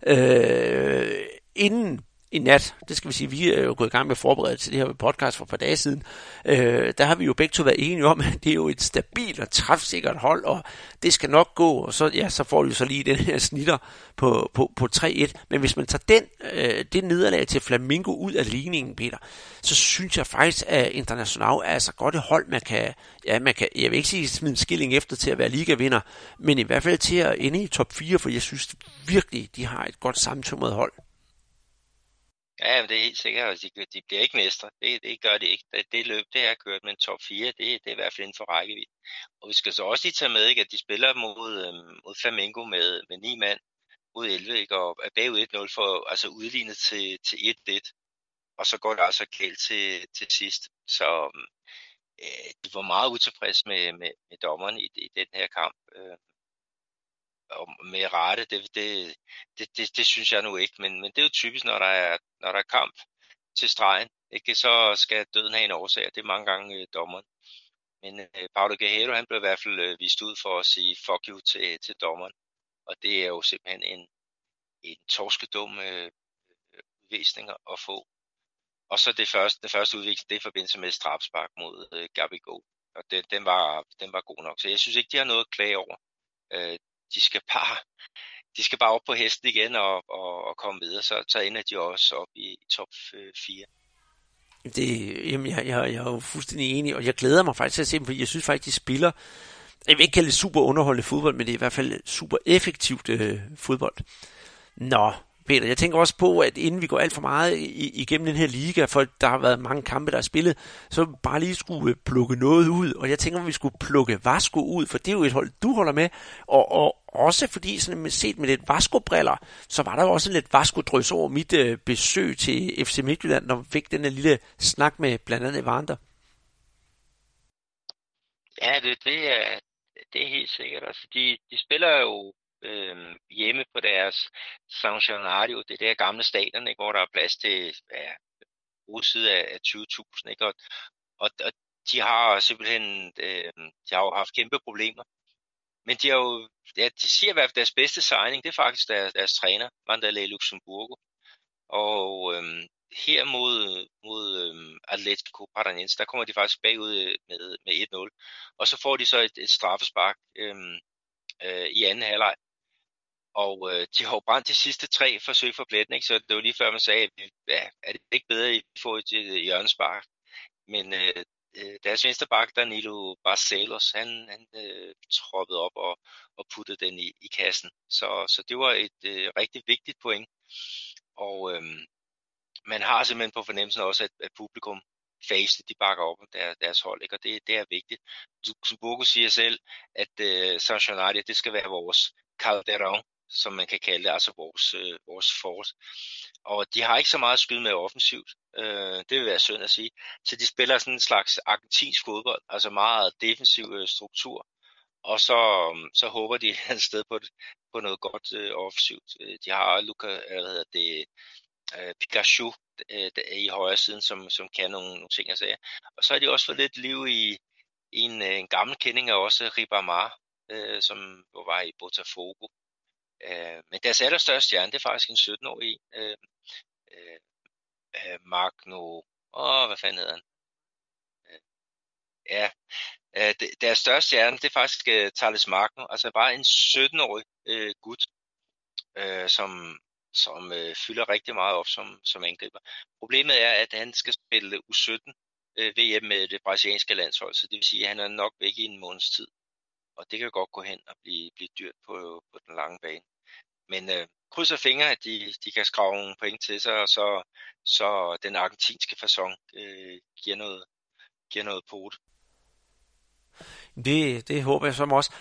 Øh, inden i nat, det skal vi sige, vi er jo gået i gang med at forberede til det her podcast for et par dage siden, øh, der har vi jo begge to været enige om, at det er jo et stabilt og træfsikkert hold, og det skal nok gå, og så, ja, så får du så lige den her snitter på, på, på 3-1. Men hvis man tager den, øh, det nederlag til Flamingo ud af ligningen, Peter, så synes jeg faktisk, at International er altså godt et hold, man kan, ja, man kan, jeg vil ikke sige smide en skilling efter til at være ligavinder, men i hvert fald til at ende i top 4, for jeg synes virkelig, de har et godt sammentømret hold. Ja, men det er helt sikkert, at de, de bliver ikke mestre. Det, det gør de ikke. Det, det løb, det her kørt med en top 4, det, det er i hvert fald inden for rækkevidde. Og vi skal så også lige tage med, ikke, at de spiller mod, øhm, mod Flamengo med, med 9 mand mod 11, ikke, og er bagud 1-0 for altså udlignet til, til 1-1. Og så går det altså galt til, til sidst. Så øh, de var meget utilfredse med, med, med dommeren i, i den her kamp. Øh, med rette, det, det, det, det, det synes jeg nu ikke, men, men det er jo typisk, når der er, når der er kamp til stregen, ikke? så skal døden have en årsag, og det er mange gange øh, dommeren. Men øh, Paolo Guerrero, han blev i hvert fald øh, vist ud for at sige fuck you til, til dommeren, og det er jo simpelthen en, en torskedum øh, udvisning at få. Og så det første, det første udvisning, det er i forbindelse med strafspark mod øh, Gabigol, og det, den, var, den var god nok. Så jeg synes ikke, de har noget at klage over. Øh, de skal bare, de skal bare op på hesten igen og, og, og komme videre, så, så ender de også op i top øh, 4. Det, jamen, jeg, jeg, jeg er jo fuldstændig enig, og jeg glæder mig faktisk til at se dem, fordi jeg synes faktisk, de spiller, jeg vil ikke kalde det super underholdende fodbold, men det er i hvert fald super effektivt øh, fodbold. Nå, Peter, jeg tænker også på, at inden vi går alt for meget igennem den her liga, for der har været mange kampe, der er spillet, så bare lige skulle øh, plukke noget ud. Og jeg tænker, at vi skulle plukke Vasco ud, for det er jo et hold, du holder med. Og, og også fordi, sådan med, set med lidt Vasco-briller, så var der jo også en lidt Vasco-drøs over mit øh, besøg til FC Midtjylland, når man fik den lille snak med blandt andet Evander. Ja, det, det, er, det er helt sikkert. Altså, de, de spiller jo øh, hjemme på deres San Gennaro, det der gamle stadion, ikke, hvor der er plads til ja, side af, af 20.000. Ikke? Og, og, og de har simpelthen øh, de har jo haft kæmpe problemer. Men de har jo, ja, de siger i hvert fald, deres bedste signing, det er faktisk deres, deres træner, Mandalay Luxemburgo. Og øhm, her mod, mod øhm, Atletico Paranaense, der kommer de faktisk bagud øh, med, med 1-0. Og så får de så et, et straffespark øhm, øh, i anden halvleg. Og øh, de har jo brændt de sidste tre forsøg for pletten, ikke? så det var lige før man sagde, at ja, er det ikke bedre, at I får et, et hjørnespark? Men øh, øh deres venstre bak, Danilo Barcelos, han, han øh, troppede op og, og puttede den i, i kassen. Så, så det var et øh, rigtig vigtigt point. Og øh, man har simpelthen på fornemmelsen også, at, at publikum face, de bakker op om der, deres hold, ikke? og det, det er vigtigt. Luxemburgo siger selv, at øh, San det skal være vores Calderon, som man kan kalde det, altså vores, øh, vores force. Og de har ikke så meget at skyde med offensivt, øh, det vil være synd at sige. Så de spiller sådan en slags argentinsk fodbold, altså meget defensiv øh, struktur. Og så, øh, så håber de (laughs) et sted på, på noget godt øh, offensivt. Øh, de har Luca, øh, hvad hedder det, øh, Pikachu øh, i højre siden, som, som kan nogle, nogle ting og sager. Og så har de også fået lidt liv i, i en, en gammel kending af også Ribamar, øh, som var i Botafogo. Øh, men deres allerstørste stjerne, det er faktisk en 17-årig øh, øh, øh, Magno, åh, hvad fanden hedder han? Øh, ja, øh, deres største stjerne, det er faktisk øh, Thales Magno, altså bare en 17-årig øh, gut, øh, som, som øh, fylder rigtig meget op som, som angriber. Problemet er, at han skal spille U17 øh, VM med det brasilianske landshold, så det vil sige, at han er nok væk i en måneds tid. Og det kan godt gå hen og blive, blive dyrt på, på den lange bane. Men øh, krydser fingre, at de, de kan skrave nogle point til sig, og så, så den argentinske fasong øh, giver, noget, giver noget på det. Det, håber jeg som også.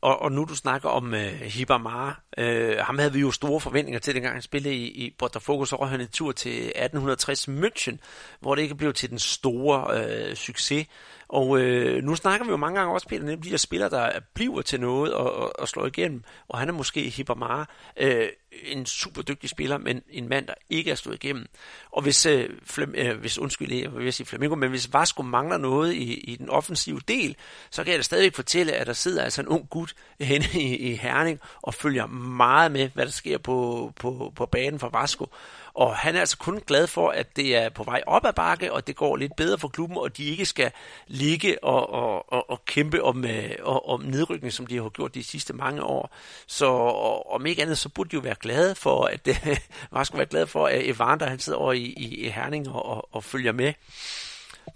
Og, og nu du snakker om øh, Hibamara, øh, ham havde vi jo store forventninger til, dengang han spillede i, i Botafogo, så røg han en tur til 1860 München, hvor det ikke blev til den store øh, succes. Og øh, nu snakker vi jo mange gange også, Peter, nemlig de der spillere, der bliver til noget og, og, og slår igennem. Og han er måske Hibamara, øh, en super dygtig spiller, men en mand, der ikke er slået igennem. Og hvis, øh, Flem, øh, hvis undskyld, jeg vil sige Flamingo, men hvis Vasco mangler noget i, i den offensive del, så kan jeg da stadigvæk fortælle, at der sidder altså en ung gut henne i, i Herning og følger meget med, hvad der sker på, på, på banen for Vasco. Og han er altså kun glad for, at det er på vej op ad bakke, og det går lidt bedre for klubben, og de ikke skal ligge og, og, og, og kæmpe om, øh, og, om nedrykning, som de har gjort de sidste mange år. Så og, om ikke andet, så burde de jo være glade for, at (laughs) øh, var være glad for, at Evander han sidder over i, i, i Herning og, og, og følger med.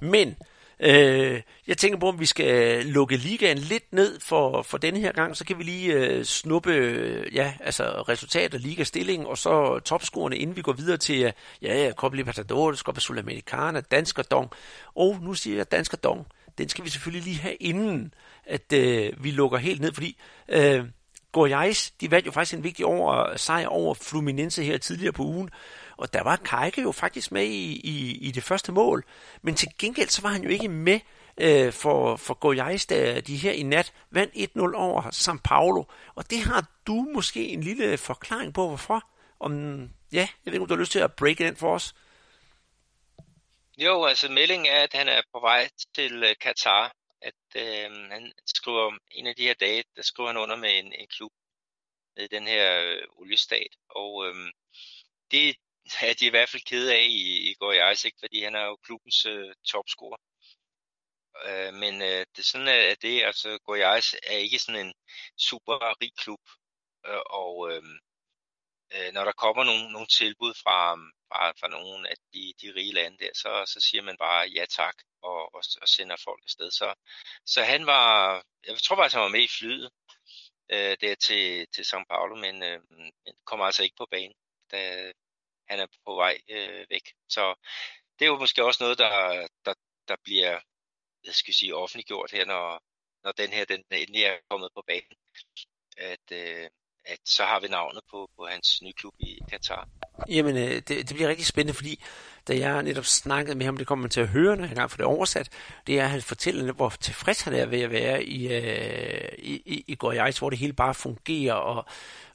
Men Øh, jeg tænker på, om vi skal lukke ligaen lidt ned for, for denne her gang, så kan vi lige øh, snuppe øh, ja, altså resultat og ligastillingen, og så topscorerne, inden vi går videre til øh, ja, ja, Copa Libertadores, Copa Sudamericana, Dansker Dong. Og nu siger jeg Dansker Dong. Den skal vi selvfølgelig lige have inden, at øh, vi lukker helt ned, fordi øh, Goiás, de vandt jo faktisk en vigtig over, sejr over Fluminense her tidligere på ugen, og der var Kajke jo faktisk med i, i, i det første mål. Men til gengæld så var han jo ikke med øh, for, for Goiás, da de her i nat vandt 1-0 over São Paulo. Og det har du måske en lille forklaring på, hvorfor. Om, ja, jeg ved ikke, om du har lyst til at break den for os. Jo, altså meldingen er, at han er på vej til øh, uh, Katar. At øh, han skriver en af de her dage, der skriver han under med en, en klub med den her øh, oliestat. Og øh, det, er de i hvert fald kede af i, i går i Isaac, fordi han er jo klubbens øh, topscorer. Øh, men øh, det sådan øh, at det, altså Goiás er ikke sådan en super rig klub, øh, og øh, øh, når der kommer nogle, nogle tilbud fra, fra, fra nogle af de, de rige lande der, så, så siger man bare ja tak, og, og, og sender folk afsted. Så, så han var, jeg tror faktisk, han var med i flyet øh, der til, til São Paulo, men, øh, men kom altså ikke på banen, da, han er på vej øh, væk. Så det er jo måske også noget, der, der, der bliver jeg skal sige, offentliggjort her, når, når den her den endelig er kommet på banen. At, øh, at så har vi navnet på, på hans nye klub i Katar. Jamen, øh, det, det bliver rigtig spændende, fordi da jeg netop snakkede med ham, det kommer man til at høre, når jeg engang får det oversat, det er, at han fortæller, hvor tilfreds han er ved at være i, øh, i, i, i Goiás, hvor det hele bare fungerer, og,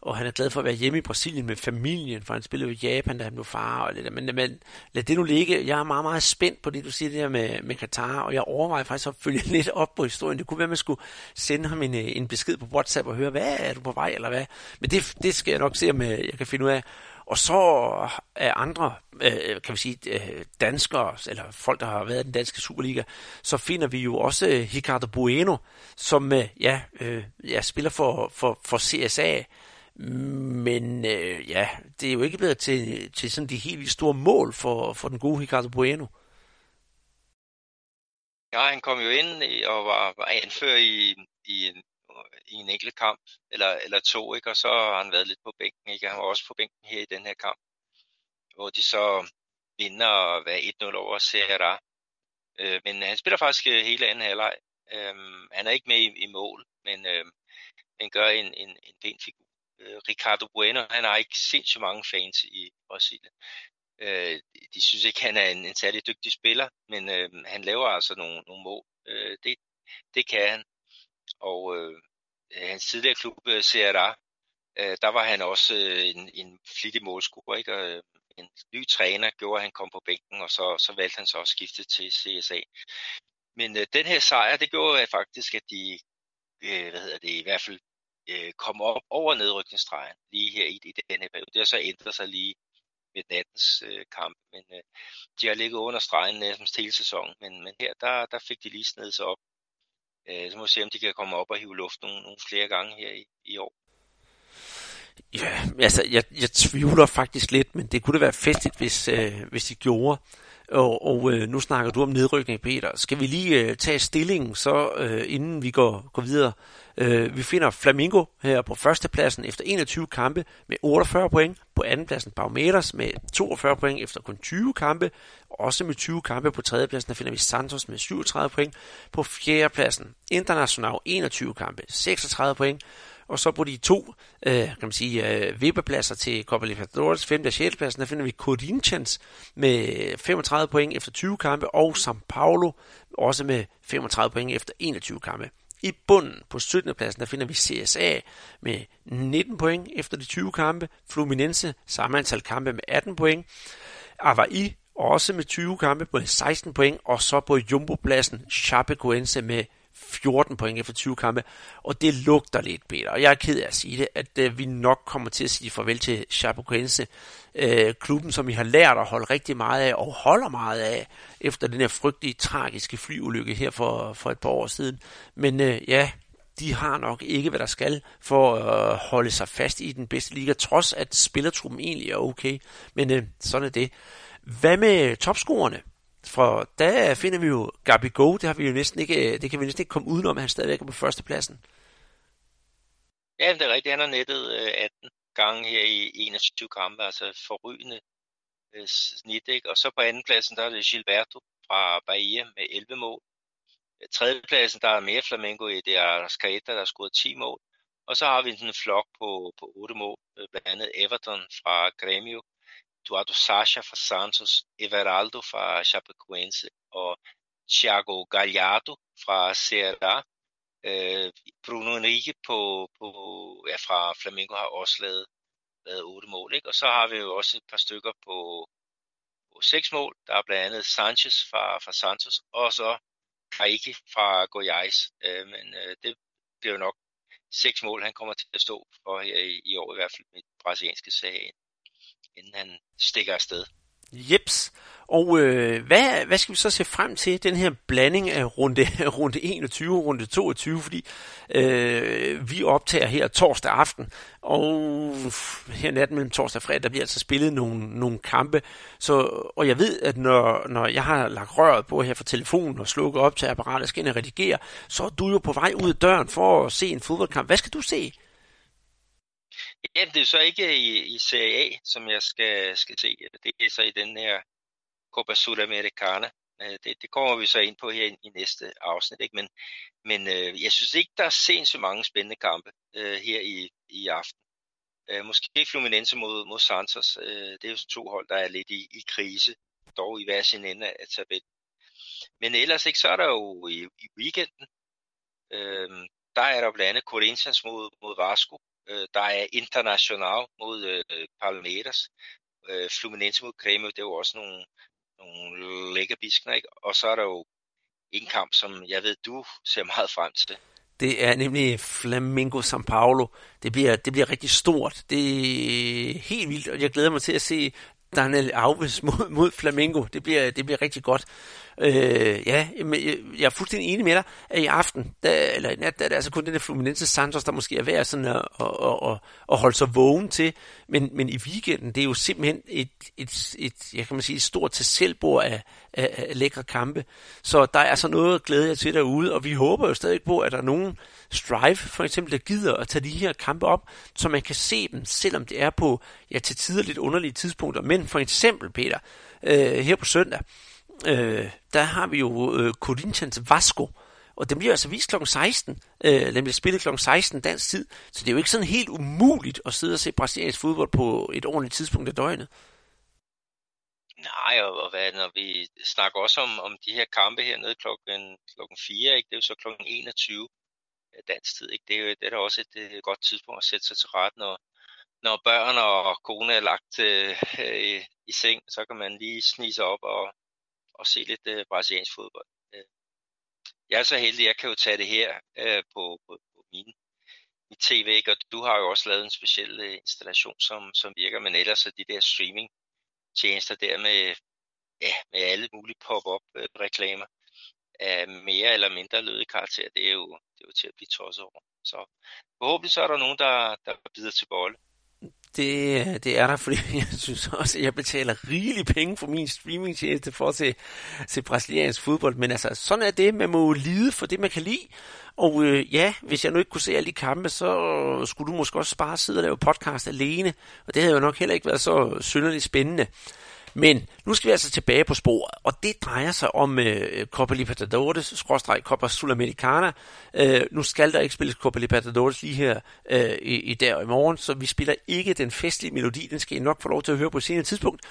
og han er glad for at være hjemme i Brasilien med familien, for han spillede jo i Japan, da han blev far, og lidt, men, men lad det nu ligge. Jeg er meget, meget spændt på det, du siger det her med, med Katar, og jeg overvejer faktisk at følge (laughs) lidt op på historien. Det kunne være, at man skulle sende ham en, øh, en besked på WhatsApp og høre, hvad er du på vej, eller hvad? Men det, det skal jeg nok se, om øh, jeg kan finde ud af. Og så er andre, øh, kan vi sige, øh, danskere, eller folk, der har været i den danske Superliga, så finder vi jo også øh, Ricardo Bueno, som øh, ja, øh, ja, spiller for, for, for CSA, men øh, ja, det er jo ikke blevet til, til sådan de helt store mål for, for den gode Ricardo Bueno. Ja, han kom jo ind og var, var anfører i, i, en, i en enkelt kamp, eller, eller to, ikke? og så har han været lidt på bænken. Ikke? Han var også på bænken her i den her kamp, hvor de så vinder og 1-0 over Serra. Øh, men han spiller faktisk øh, hele anden halvleg. Øh, han er ikke med i, i mål, men, øh, han gør en, en, en pæn figur øh, Ricardo Bueno, han har ikke sindssygt mange fans i Brasilien. Øh, de synes ikke, han er en, en særlig dygtig spiller, men øh, han laver altså nogle, nogle mål. Øh, det, det kan han. Og øh, Øh, hans tidligere klub, øh, øh, der var han også øh, en, en flittig målscorer, ikke? Og, øh, en ny træner gjorde, at han kom på bænken, og så, så valgte han så at skifte til CSA. Men øh, den her sejr, det gjorde at faktisk, at de, øh, hvad hedder det, i hvert fald øh, kom op over nedrykningsstregen lige her i, i den her periode. Det har så ændret sig lige med nattens øh, kamp, men øh, de har ligget under stregen næsten hele sæsonen, men, men her der, der fik de lige snedet sig op. Øh, så må vi se, om de kan komme op og hive luft nogle, nogle flere gange her i, i år. Ja, altså, jeg, jeg tvivler faktisk lidt, men det kunne da være festligt, hvis, øh, hvis de gjorde. Og, og øh, nu snakker du om nedrykning, Peter. Skal vi lige øh, tage stillingen, så øh, inden vi går, går videre? Øh, vi finder Flamingo her på førstepladsen efter 21 kampe med 48 point. På andenpladsen Barometers med 42 point efter kun 20 kampe. Også med 20 kampe på tredjepladsen, der finder vi Santos med 37 point. På fjerdepladsen International 21 kampe, 36 point. Og så på de to øh, kan man sige, øh, vippepladser til Copa Libertadores, 5. og 6. pladsen, der finder vi Corinthians med 35 point efter 20 kampe, og São Paulo også med 35 point efter 21 kampe. I bunden på 17. pladsen, der finder vi CSA med 19 point efter de 20 kampe, Fluminense samme antal kampe med 18 point, Avaí også med 20 kampe på 16 point, og så på Jumbo-pladsen Chapecoense med 14 point efter 20 kampe, og det lugter lidt, Peter. Og jeg er ked af at sige det, at øh, vi nok kommer til at sige farvel til Chapecoense, øh, klubben, som vi har lært at holde rigtig meget af, og holder meget af, efter den her frygtelige, tragiske flyulykke her for, for et par år siden. Men øh, ja, de har nok ikke, hvad der skal for at øh, holde sig fast i den bedste liga, trods at spillertruppen egentlig er okay. Men øh, sådan er det. Hvad med topscorerne? For der finder vi jo Gabi Go, det, har vi jo næsten ikke, øh, det kan vi næsten ikke komme udenom, at han stadigvæk er på førstepladsen. Ja, det er rigtigt. Han har nettet øh, 18 gange her i 21 kampe, altså forrygende øh, snit. Ikke? Og så på andenpladsen, der er det Gilberto fra Bahia med 11 mål. Tredjepladsen, der er mere Flamengo i, det er Skaeta, der har scoret 10 mål. Og så har vi en flok på, på 8 mål, blandt andet Everton fra Grêmio, Eduardo Sacha fra Santos, Everaldo fra Chapecoense og Thiago Gallardo fra Ceará. Øh, Bruno Henrique på, på, ja, fra Flamengo har også lavet, lavet 8 mål. Ikke? Og så har vi jo også et par stykker på, på seks mål. Der er blandt andet Sanchez fra, fra Santos, og så Kaiki fra Goiás. Øh, men øh, det bliver jo nok seks mål, han kommer til at stå for her i, i år, i hvert fald med brasilianske sag inden han stikker afsted. Jeps. Og øh, hvad, hvad skal vi så se frem til, den her blanding af runde, (laughs) runde 21 og runde 22, fordi øh, vi optager her torsdag aften, og her natten mellem torsdag og fredag, der bliver altså spillet nogle, nogle kampe, så, og jeg ved, at når, når jeg har lagt røret på her for telefonen og slukket op til apparatet, skal jeg redigere, så er du jo på vej ud af døren for at se en fodboldkamp. Hvad skal du se? Ja, det er så ikke i, i Serie A, som jeg skal, skal se. Det er så i den her Copa Sudamericana. Øh, det, det kommer vi så ind på her i, i næste afsnit. Ikke? Men, men øh, jeg synes ikke, der er sindssygt mange spændende kampe øh, her i, i aften. Øh, måske Fluminense mod, mod Santos. Øh, det er jo to hold, der er lidt i, i krise, dog i hver sin ende af tabellen. Men ellers ikke, så er der jo i, i weekenden, øh, der er der blandt andet Corinthians mod, mod Vasco. Øh, der er International mod øh, Palmeiras. Øh, Fluminense mod Grêmio, det er jo også nogle, nogle lækker biskner, ikke? Og så er der jo en kamp, som jeg ved, du ser meget frem til. Det er nemlig Flamengo São Paulo. Det bliver, det bliver rigtig stort. Det er helt vildt, og jeg glæder mig til at se Daniel Alves mod, mod Flamengo. Det bliver, det bliver rigtig godt. Øh, ja, øh, jeg er fuldstændig enig med dig, at i aften, der, eller i nat, der er det altså kun den der Fluminense Santos, der måske er værd sådan at, at, at, at holde sig vågen til. Men, men i weekenden, det er jo simpelthen et, et, et jeg kan man sige, et stort til selvbord af, af, af lækre kampe. Så der er altså noget at glæde jer til derude, og vi håber jo stadig på, at der er nogen Strive for eksempel, der gider at tage de her kampe op, så man kan se dem, selvom det er på, ja, til tider lidt underlige tidspunkter. Men for eksempel, Peter, øh, her på søndag, øh, der har vi jo øh, Corinthians Vasco, og den bliver altså vist kl. 16. Øh, den bliver spillet kl. 16 dansk tid. Så det er jo ikke sådan helt umuligt at sidde og se brasiliansk fodbold på et ordentligt tidspunkt af døgnet. Nej, og, og hvad, når vi snakker også om, om de her kampe her nede klokken, klokken 4, ikke? det er jo så klokken 21 dansk tid. Ikke? Det, er jo, det er da også et, et godt tidspunkt at sætte sig til ret, når, når børn og kone er lagt øh, i, i seng, så kan man lige snige sig op og, og se lidt øh, brasiliansk fodbold. Øh. Jeg er så heldig, jeg kan jo tage det her øh, på, på, på min, mit tv, ikke? og du har jo også lavet en speciel øh, installation, som, som virker, men ellers er de der streaming tjenester der med, ja, med alle mulige pop-up øh, reklamer af mere eller mindre lødig karakter, det er jo, det er jo til at blive tosset over. Så forhåbentlig så er der nogen, der, der bider til bolle. Det, øh, det er der, (laughs) fordi jeg synes også, at jeg betaler rigelige penge for min streamingtjeneste for at se, se brasiliansk fodbold. Men altså, sådan er det. Man må lide for det, man kan lide. Og øh, ja, hvis jeg nu ikke kunne se alle de kampe, så skulle du måske også bare sidde og lave podcast alene. Og det havde jo nok heller ikke været så synderligt spændende. Men nu skal vi altså tilbage på sporet, og det drejer sig om øh, Copa Libertadores, skråstreg Copa Sudamericana. Øh, nu skal der ikke spilles Copa Libertadores lige her øh, i, i dag og i morgen, så vi spiller ikke den festlige melodi, den skal I nok få lov til at høre på et senere tidspunkt.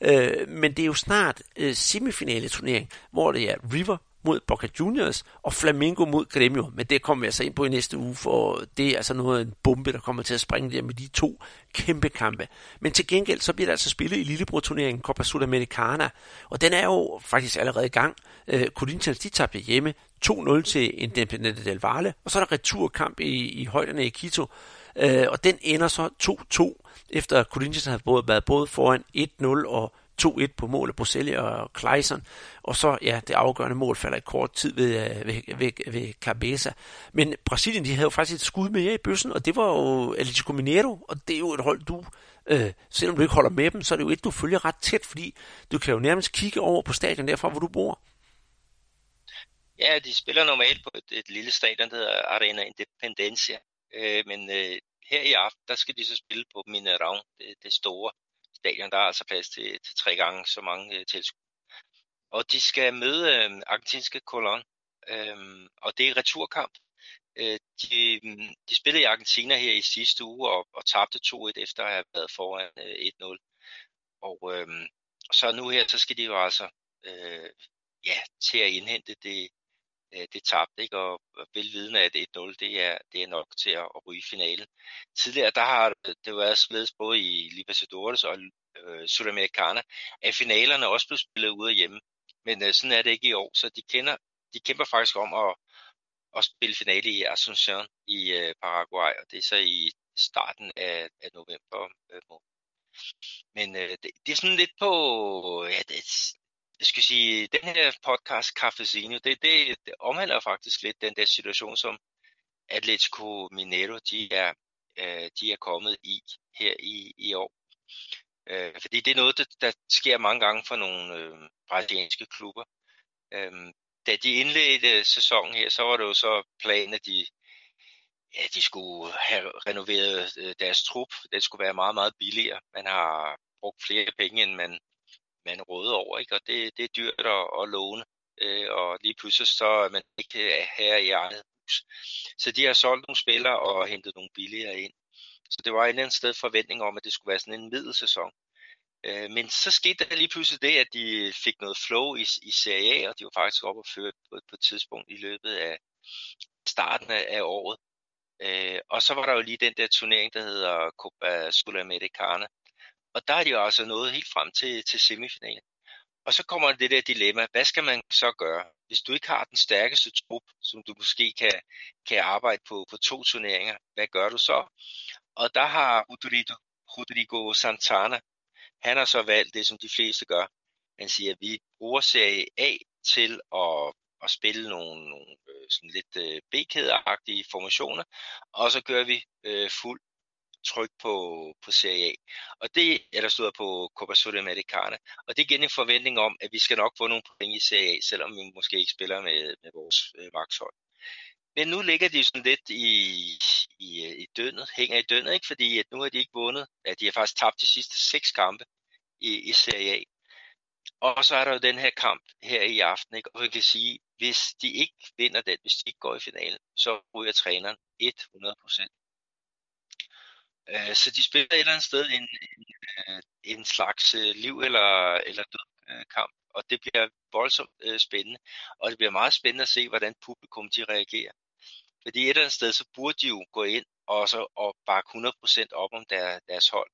Øh, men det er jo snart øh, semifinale turnering, hvor det er River mod Boca Juniors og Flamengo mod Gremio. Men det kommer vi altså ind på i næste uge, for det er altså noget af en bombe, der kommer til at springe der med de to kæmpe kampe. Men til gengæld så bliver der altså spillet i Lillebror-turneringen Copa Sudamericana, og den er jo faktisk allerede i gang. Øh, Corinthians de tabte hjemme 2-0 til Independiente del Valle, og så er der returkamp i, i højderne i Quito, øh, og den ender så 2-2, efter Corinthians har både været både foran 1-0 og 2-1 på mål af Bruselli og Kleison, og så, ja, det afgørende mål falder i kort tid ved, øh, ved, ved, ved Cabeza. Men Brasilien, de havde jo faktisk et skud med i bøssen, og det var jo Atletico Mineiro, og det er jo et hold, du, øh, selvom du ikke holder med dem, så er det jo et, du følger ret tæt, fordi du kan jo nærmest kigge over på stadion derfra, hvor du bor. Ja, de spiller normalt på et, et lille stadion, der hedder Arena Independencia, øh, men øh, her i aften, der skal de så spille på Mineirão, det, det store stadion. Der er altså plads til, til tre gange så mange øh, tilskuere. Og de skal møde øh, argentinske Colón, øh, og det er returkamp. Øh, de, de spillede i Argentina her i sidste uge og, og tabte 2-1 efter at have været foran øh, 1-0. Og øh, så nu her, så skal de jo altså øh, ja, til at indhente det, øh, det tabte, ikke? og velvidende at 1-0, det er, det er nok til at, at ryge finalen. Tidligere, der har det været spillet både i Libertadores og øh, Sudamericana, at finalerne også blev spillet ude af hjemme. Men øh, sådan er det ikke i år, så de, kender, de kæmper faktisk om at, at spille finale i Asunción i øh, Paraguay, og det er så i starten af, af november øh, måned. Men øh, det, det er sådan lidt på, ja, det, jeg skal sige, den her podcast Cafezinho, det, det, det omhandler faktisk lidt den der situation, som Atletico Mineiro, de er, øh, de er kommet i her i, i år. Øh, fordi det er noget, der, der sker mange gange for nogle øh, brasilianske klubber. Øh, da de indledte sæsonen her, så var det jo så planen, at de, ja, de skulle have renoveret øh, deres trup. Det skulle være meget, meget billigere. Man har brugt flere penge, end man man råder over, ikke? og det, det er dyrt at, at låne, øh, og lige pludselig så er man ikke øh, her i eget hus. Så de har solgt nogle spillere og hentet nogle billigere ind. Så det var et eller andet sted forventning om, at det skulle være sådan en middelsæson. Øh, men så skete der lige pludselig det, at de fik noget flow i, i Serie A, og de var faktisk oppe og føre på, på et tidspunkt i løbet af starten af, af året. Øh, og så var der jo lige den der turnering, der hedder Copa Sudamericana, og der er de jo altså nået helt frem til, til semifinalen. Og så kommer det der dilemma, hvad skal man så gøre? Hvis du ikke har den stærkeste trup, som du måske kan, kan arbejde på på to turneringer, hvad gør du så? Og der har Rodrigo, Rodrigo Santana, han har så valgt det, som de fleste gør. Han siger, at vi bruger Serie A til at, at spille nogle, nogle øh, sådan lidt øh, B-kædeagtige formationer, og så gør vi øh, fuld tryk på, på Serie A. Og det er der stået på Copa Sudamericana. Og det er igen en forventning om, at vi skal nok få nogle point i Serie A, selvom vi måske ikke spiller med, med vores øh, makshold. Men nu ligger de sådan lidt i, i, i døgnet, hænger i døgnet, ikke? fordi at nu har de ikke vundet. Ja, de har faktisk tabt de sidste seks kampe i, i Serie A. Og så er der jo den her kamp her i aften, ikke? og vi kan sige, hvis de ikke vinder den, hvis de ikke går i finalen, så ryger træneren 100%. Øh, så de spiller et eller andet sted en, en, øh, en slags øh, liv eller, eller død øh, kamp, og det bliver voldsomt spændende. Og det bliver meget spændende at se, hvordan publikum de reagerer. Fordi et eller andet sted, så burde de jo gå ind og, så, og bakke 100% op om der, deres hold.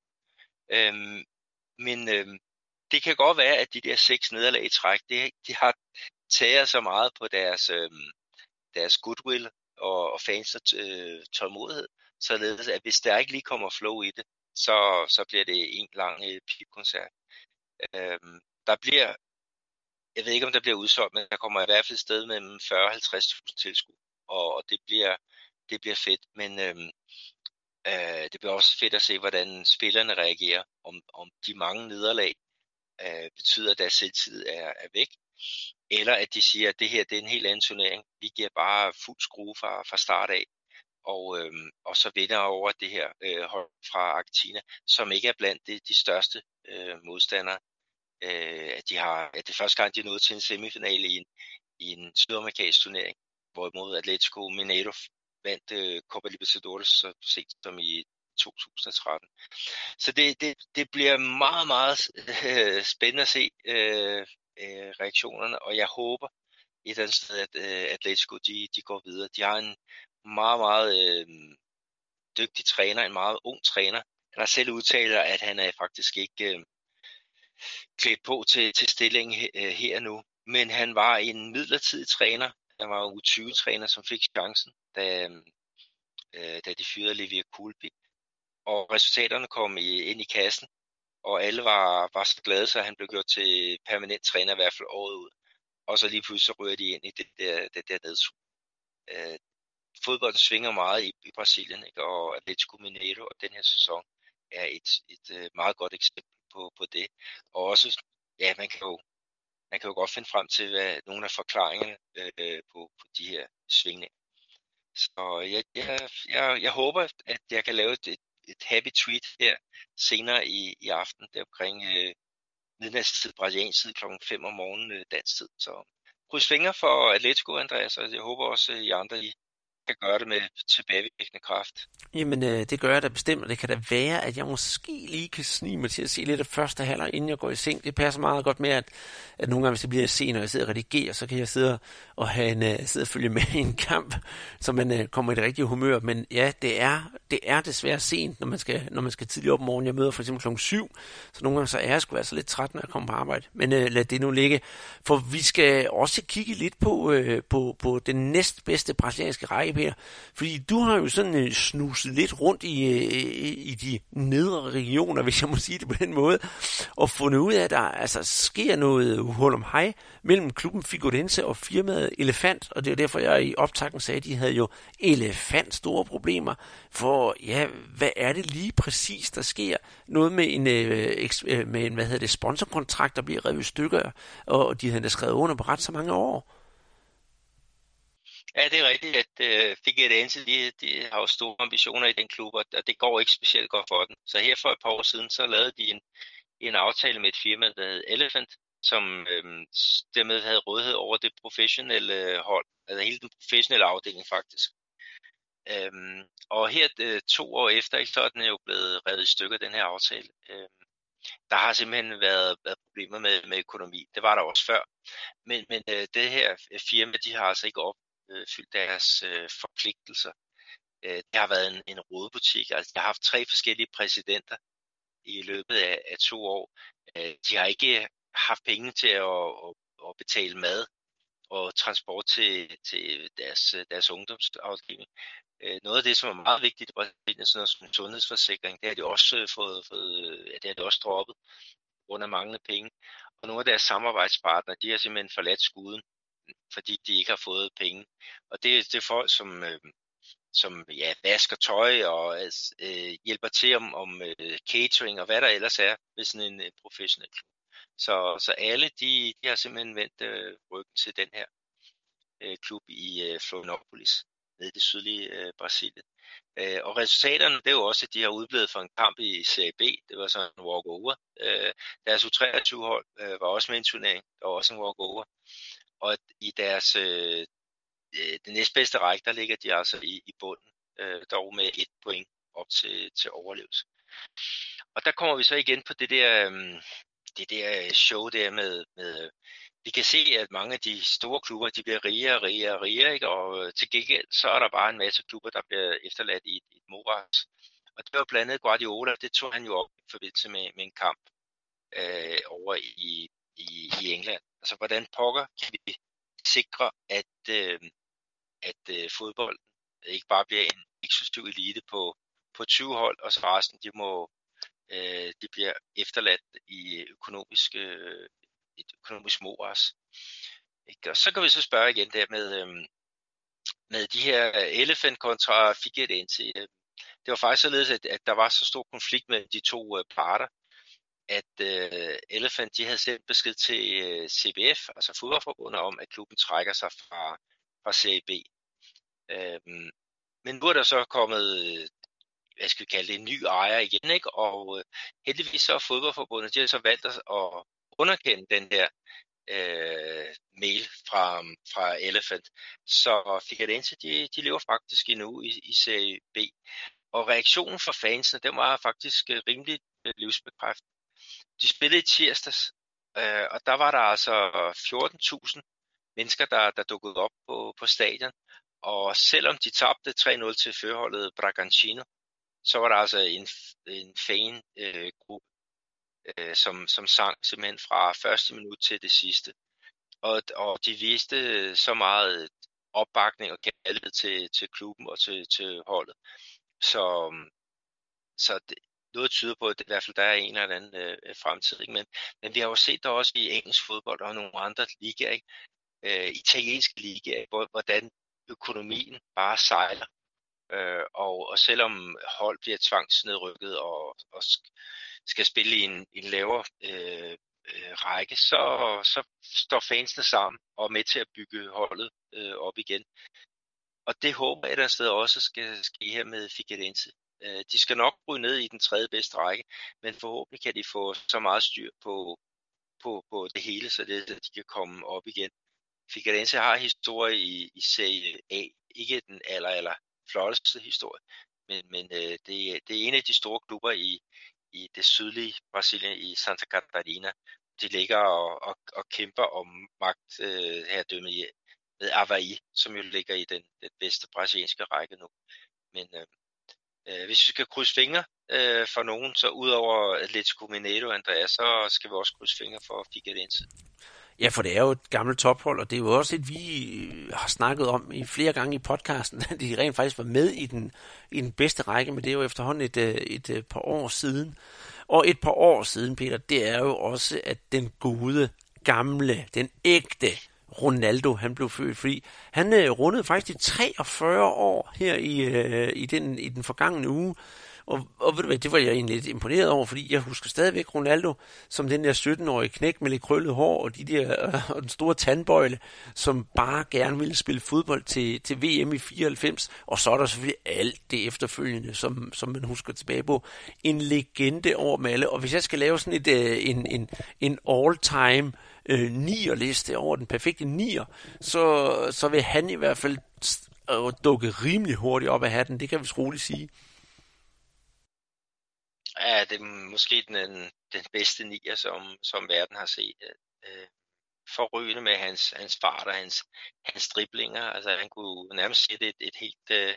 Øhm, men øhm, det kan godt være, at de der seks nederlag i træk, det, de har taget så meget på deres, øhm, deres goodwill og, og fans øh, tålmodighed, således at hvis der ikke lige kommer flow i det, så, så bliver det en lang øh, pipkoncert. Øhm, der bliver, jeg ved ikke om der bliver udsolgt, men der kommer i hvert fald et sted mellem 40 og 50.000 tilskud, og, og det bliver, det bliver fedt. Men øhm, Øh, det bliver også fedt at se, hvordan spillerne reagerer, om, om de mange nederlag øh, betyder, at deres selvtid er, er væk, eller at de siger, at det her det er en helt anden turnering. Vi giver bare fuld skrue fra, fra start af, og, øh, og så vinder over det her øh, hold fra Argentina, som ikke er blandt de, de største øh, modstandere. Øh, at de har, at det er første gang, de er nået til en semifinale i en, i en sydamerikansk turnering, hvorimod Atletico Mineiro vandt øh, Copa Libertadores så sent som i 2013. Så det, det, det bliver meget, meget øh, spændende at se øh, øh, reaktionerne, og jeg håber et eller andet sted, at øh, Atletico de, de går videre. De har en meget, meget øh, dygtig træner, en meget ung træner. Han har selv udtalt, at han er faktisk ikke øh, klædt på til, til stillingen øh, her nu, men han var en midlertidig træner. Han var U20-træner, som fik chancen, da, øhm, øh, da de fyrede Livia Kulbi. Og resultaterne kom i, ind i kassen, og alle var, var så glade, så han blev gjort til permanent træner i hvert fald året ud. Og så lige pludselig så ryger de ind i det der, det der nedsug. Øh, fodbolden svinger meget i, i Brasilien, ikke? og Atletico Mineiro og den her sæson er et, et, øh, meget godt eksempel på, på det. Og også, ja, man kan jo, man kan jo godt finde frem til hvad, nogle af forklaringerne øh, på, på de her svingninger. Så jeg, jeg, jeg, jeg håber, at jeg kan lave et, et happy tweet her senere i, i aften, der omkring øh, midnatstid, brasiliansk tid, klokken 5 om morgenen øh, dansk tid. Så kryds fingre for Atletico, Andreas, og jeg håber også, at I andre I kan gøre det med tilbagevirkende kraft. Jamen, øh, det gør jeg da bestemt, og det kan da være, at jeg måske lige kan snige mig til at se lidt af første halvleg, inden jeg går i seng. Det passer meget godt med, at, at nogle gange, hvis det bliver sent, når jeg sidder og redigerer, så kan jeg sidde og, have en, uh, sidde og følge med i en kamp, så man uh, kommer i det rigtige humør. Men ja, det er, det er desværre sent, når man skal, når man skal tidligt op om morgenen. Jeg møder for eksempel klokken 7, så nogle gange så er jeg sgu altså lidt træt, når jeg kommer på arbejde. Men uh, lad det nu ligge, for vi skal også kigge lidt på, uh, på, på den næstbedste brasilianske række, her? Fordi du har jo sådan øh, snuset lidt rundt i, øh, i, i de nedre regioner, hvis jeg må sige det på den måde, og fundet ud af, at der altså sker noget hul om hej mellem klubben Figurense og firmaet Elefant, og det er derfor, jeg i optakten sagde, at de havde jo elefant store problemer, for ja, hvad er det lige præcis, der sker? Noget med en, øh, øh med en hvad hedder det, sponsorkontrakt, der bliver revet i stykker, og de havde skrevet under på ret så mange år. Ja, det er rigtigt, at øh, uh, Figueirense, de, de har jo store ambitioner i den klub, og det går ikke specielt godt for den. Så her for et par år siden, så lavede de en, en aftale med et firma, der hed Elephant, som øhm, dermed havde rådighed over det professionelle hold, altså hele den professionelle afdeling faktisk. Øhm, og her øh, to år efter, ikke, så er den jo blevet revet i stykker, den her aftale. Øhm, der har simpelthen været, været problemer med, med økonomi. Det var der også før. Men, men øh, det her firma, de har altså ikke op, Øh, opfyldt deres øh, forpligtelser. Øh, det har været en, en rådbutik. Altså, jeg har haft tre forskellige præsidenter i løbet af, af to år. Øh, de har ikke haft penge til at, at, at betale mad og transport til, til deres, deres ungdomsafdeling. Øh, noget af det, som er meget vigtigt i Brasilien, sådan noget som sundhedsforsikring, det har de også øh, fået, fået det har de også droppet grund af manglende penge. Og nogle af deres samarbejdspartnere, de har simpelthen forladt skuden, fordi de ikke har fået penge. Og det, det er folk, som, øh, som ja, vasker tøj og øh, hjælper til om, om øh, catering og hvad der ellers er ved sådan en, en professionel klub. Så, så alle de, de har simpelthen vendt øh, ryggen til den her øh, klub i øh, Florianopolis, nede i det sydlige øh, Brasilien. Øh, og resultaterne, det er jo også, at de har udblevet for en kamp i Serie B. Det var sådan en walk-over. Øh, deres U23-hold øh, var også med i en turnering. Der var også en walk-over. Og i deres øh, øh, den næstbedste række, der ligger de altså i, i bunden, øh, dog med et point op til, til overlevelse. Og der kommer vi så igen på det der, øh, det der øh, show der med, med øh, vi kan se, at mange af de store klubber, de bliver rigere og rigere og rigere, ikke? og til gengæld, så er der bare en masse klubber, der bliver efterladt i et, et moras. Og det var blandt andet Guardiola, det tog han jo op i forbindelse med, med en kamp øh, over i, i, i England. Altså, hvordan pokker kan vi sikre, at, øh, at øh, fodbold ikke bare bliver en eksklusiv elite på, på 20 hold, og så resten, de må øh, de bliver efterladt i økonomisk, øh, et økonomisk moras. Ikke? Og så kan vi så spørge igen der med, øh, med de her øh, Elephant kontra Figueirense. Øh, det var faktisk således, at, at der var så stor konflikt mellem de to øh, parter, at øh, Elephant de havde sendt besked til øh, CBF, altså fodboldforbundet, om at klubben trækker sig fra, fra Serie B. Øhm, men nu er der så kommet, øh, hvad skal vi kalde det, en ny ejer igen, ikke? og øh, heldigvis så er fodboldforbundet, de har så valgt at underkende den her øh, mail fra, fra Elephant. Så Figadense, de, de lever faktisk endnu i, i Serie B. Og reaktionen fra fansene, den var faktisk øh, rimelig øh, livsbekræftende. De spillede i tirsdags, øh, og der var der altså 14.000 mennesker, der, der dukkede op på, på stadion. Og selvom de tabte 3-0 til førholdet Bragantino, så var der altså en, en fan-gruppe, øh, øh, som, som sang simpelthen fra første minut til det sidste. Og, og de viste så meget opbakning og kærlighed til, til klubben og til, til holdet. Så, så det, noget tyder på, at det i hvert fald der er en eller anden øh, øh, fremtid. Ikke? Men, men vi har jo set der også i engelsk fodbold og nogle andre ligaer, ikke? Øh, italienske ligaer, hvor, hvordan økonomien bare sejler. Øh, og, og selvom hold bliver tvangsnedrykket og, og skal spille i en, en lavere øh, øh, række, så, så står fansene sammen og er med til at bygge holdet øh, op igen. Og det håber jeg, der sted også skal ske her med Figueirense. Øh, de skal nok bryde ned i den tredje bedste række, men forhåbentlig kan de få så meget styr på, på, på det hele, så det, at de kan komme op igen. Figueirense har historie i, i Serie A. Ikke den aller, aller flotteste historie, men, men øh, det, det er en af de store klubber i, i det sydlige Brasilien, i Santa Catarina. De ligger og, og, og kæmper om magt øh, herdømme i, med Havaí, som jo ligger i den, den bedste brasilianske række nu. Men øh, øh, hvis vi skal krydse fingre øh, for nogen, så udover Atletico Mineiro, Andreas, så skal vi også krydse fingre for Figueirense. Ja, for det er jo et gammelt tophold, og det er jo også et, vi har snakket om i flere gange i podcasten, (laughs) at de rent faktisk var med i den, i den bedste række, men det er jo efterhånden et, øh, et, et par år siden. Og et par år siden, Peter, det er jo også, at den gode, gamle, den ægte Ronaldo, han blev født, fordi han øh, rundede faktisk i 43 år her i, øh, i, den, i den forgangne uge, og, og ved du hvad, det var jeg egentlig lidt imponeret over, fordi jeg husker stadigvæk Ronaldo som den der 17-årige knæk med lidt krøllet hår og, de der, (laughs) øh, og den store tandbøjle, som bare gerne ville spille fodbold til, til VM i 94. Og så er der selvfølgelig alt det efterfølgende, som, som man husker tilbage på. En legende over Malle. Og hvis jeg skal lave sådan et, øh, en, en, en all-time øh, Øh, nier-liste over den perfekte nier, så, så vil han i hvert fald øh, dukke rimelig hurtigt op af hatten. Det kan vi roligt sige. Ja, det er måske den, øh, den bedste nier, som, som verden har set. Øh, øh, forrygende med hans, hans fart og hans, hans driblinger. Altså, han kunne nærmest sætte et, et, helt, øh,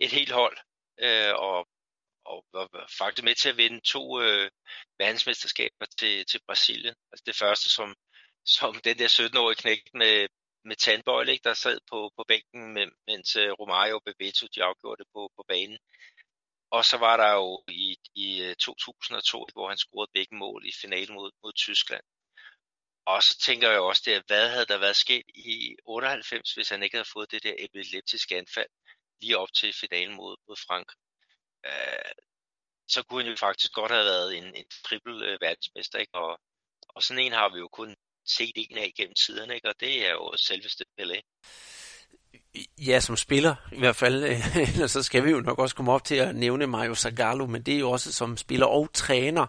et helt hold. Øh, og, og, var faktisk med til at vinde to øh, verdensmesterskaber til, til Brasilien. Altså det første, som, som (laughs) den der 17-årige knægt med, med tandbøjle, der sad på, på bænken, mens øh, Romario og Bebeto de afgjorde det på, på banen. Og så var der jo i, i øh, 2002, hvor han scorede begge mål i finalen mod, mod Tyskland. Og så tænker jeg også, det, hvad havde der været sket i 98, hvis han ikke havde fået det der epileptiske anfald lige op til finalen mod, mod Frank. Øh, så kunne han jo faktisk godt have været en, en triple øh, verdensmester, ikke? Og, og sådan en har vi jo kun CD'en af gennem tiderne, ikke? og det er jo selveste Pelé. Ja, som spiller i hvert fald. Øh, (laughs) ellers så skal vi jo nok også komme op til at nævne Mario Zagallo, men det er jo også som spiller og træner.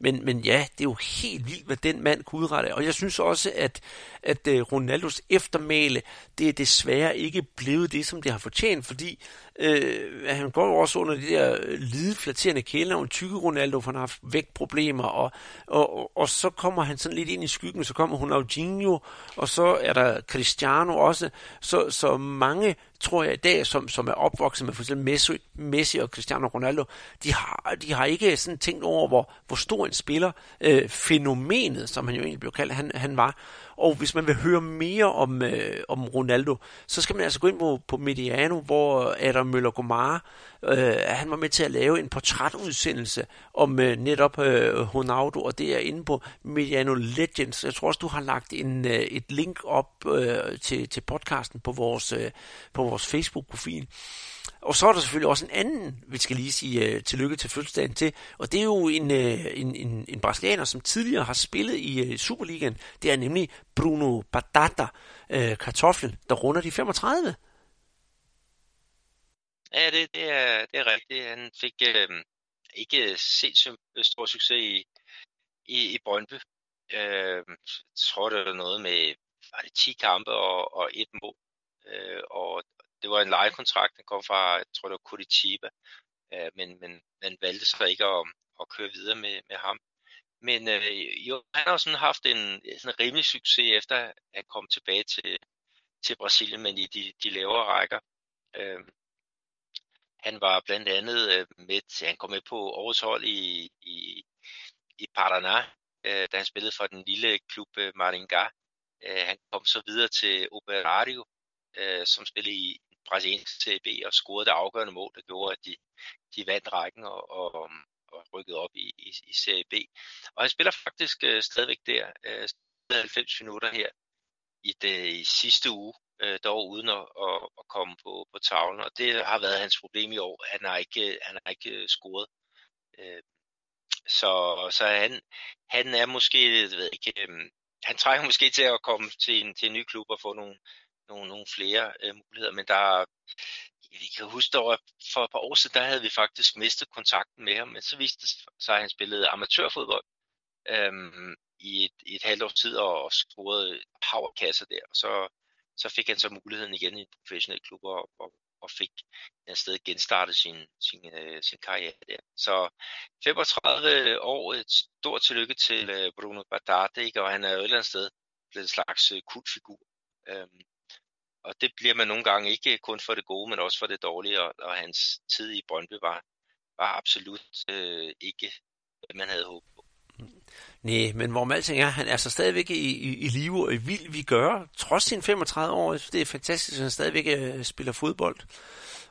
Men, men ja, det er jo helt vildt, hvad den mand kunne udrette. Og jeg synes også, at, at øh, Ronaldos eftermæle, det er desværre ikke blevet det, som det har fortjent, fordi øh, han går jo også under de der øh, lide, flatterende kælenavn, tykke Ronaldo, for han har haft vægtproblemer, og, og, og, og så kommer han sådan lidt ind i skyggen, så kommer Ronaldinho, og så er der Cristiano også, så, så mange tror jeg i dag, som, som er opvokset med for eksempel Messi, Messi og Cristiano Ronaldo, de har, de har ikke sådan tænkt over, hvor, hvor stor en spiller øh, fænomenet, som han jo egentlig blev kaldt, han, han var. Og hvis man vil høre mere om, øh, om Ronaldo, så skal man altså gå ind på, på Mediano, hvor Adam Møller Gomar, øh, han var med til at lave en portrætudsendelse om øh, netop øh, Ronaldo, og det er inde på Mediano Legends. Jeg tror også, du har lagt en, øh, et link op øh, til, til podcasten på vores, øh, på vores Facebook-profil. Og så er der selvfølgelig også en anden, vi skal lige sige uh, tillykke til fødselsdagen til, og det er jo en, uh, en, en, en brasilianer, som tidligere har spillet i uh, Superligaen. Det er nemlig Bruno Batata, uh, kartoflen, der runder de 35. Ja, det, det, er, det er rigtigt. Han fik øhm, øh, ikke sindssygt stor succes i, i, i Brøndby. Øh, jeg tror, det var noget med var det 10 kampe og, og et mål. Øh, og det var en lejekontrakt, den kom fra, jeg tror det var Curitiba. Øh, men, men man valgte så ikke at, at køre videre med, med ham. Men øh, jo, han har sådan haft en, sådan en rimelig succes efter at komme tilbage til, til Brasilien, men i de, de lavere rækker. Øh, han var blandt andet øh, med, han kom med på årets hold i, i, i Paraná, øh, da han spillede for den lille klub øh, Maringá. Øh, han kom så videre til Operario, øh, som spillede i brasiliansk CB og scorede det afgørende mål, der gjorde, at de, de vandt rækken og, og, og rykkede op i, i, i Serie B. Og han spiller faktisk øh, stadigvæk der, øh, 90 minutter her i det i sidste uge, øh, dog uden at, at, at komme på, på tavlen. Og det har været hans problem i år. Han har ikke, han har ikke øh, scoret. Øh, så, så han, han er måske, jeg ved ikke, øh, han trænger måske til at komme til en, til en ny klub og få nogle, nogle, nogle flere øh, muligheder, men der jeg kan huske, at for et par år siden, der havde vi faktisk mistet kontakten med ham, men så viste det sig, at han spillede amatørfodbold øhm, i, et, i et halvt års tid og, og scorede powerkasser der, så, så fik han så muligheden igen i en professionel klub og, og, og fik et sted genstartet sin, sin, øh, sin karriere der. Så 35 år, et stort tillykke til øh, Bruno Bardate, ikke? og han er jo et eller andet sted blevet en slags øh, kultfigur. Øhm, og det bliver man nogle gange ikke kun for det gode, men også for det dårlige, og, og hans tid i Brøndby var, var absolut øh, ikke, hvad man havde håbet. Nej, men hvor alting er, han er så stadigvæk i, i, i live og i vild vi gør, trods sin 35 år. Det er fantastisk, at han stadigvæk øh, spiller fodbold.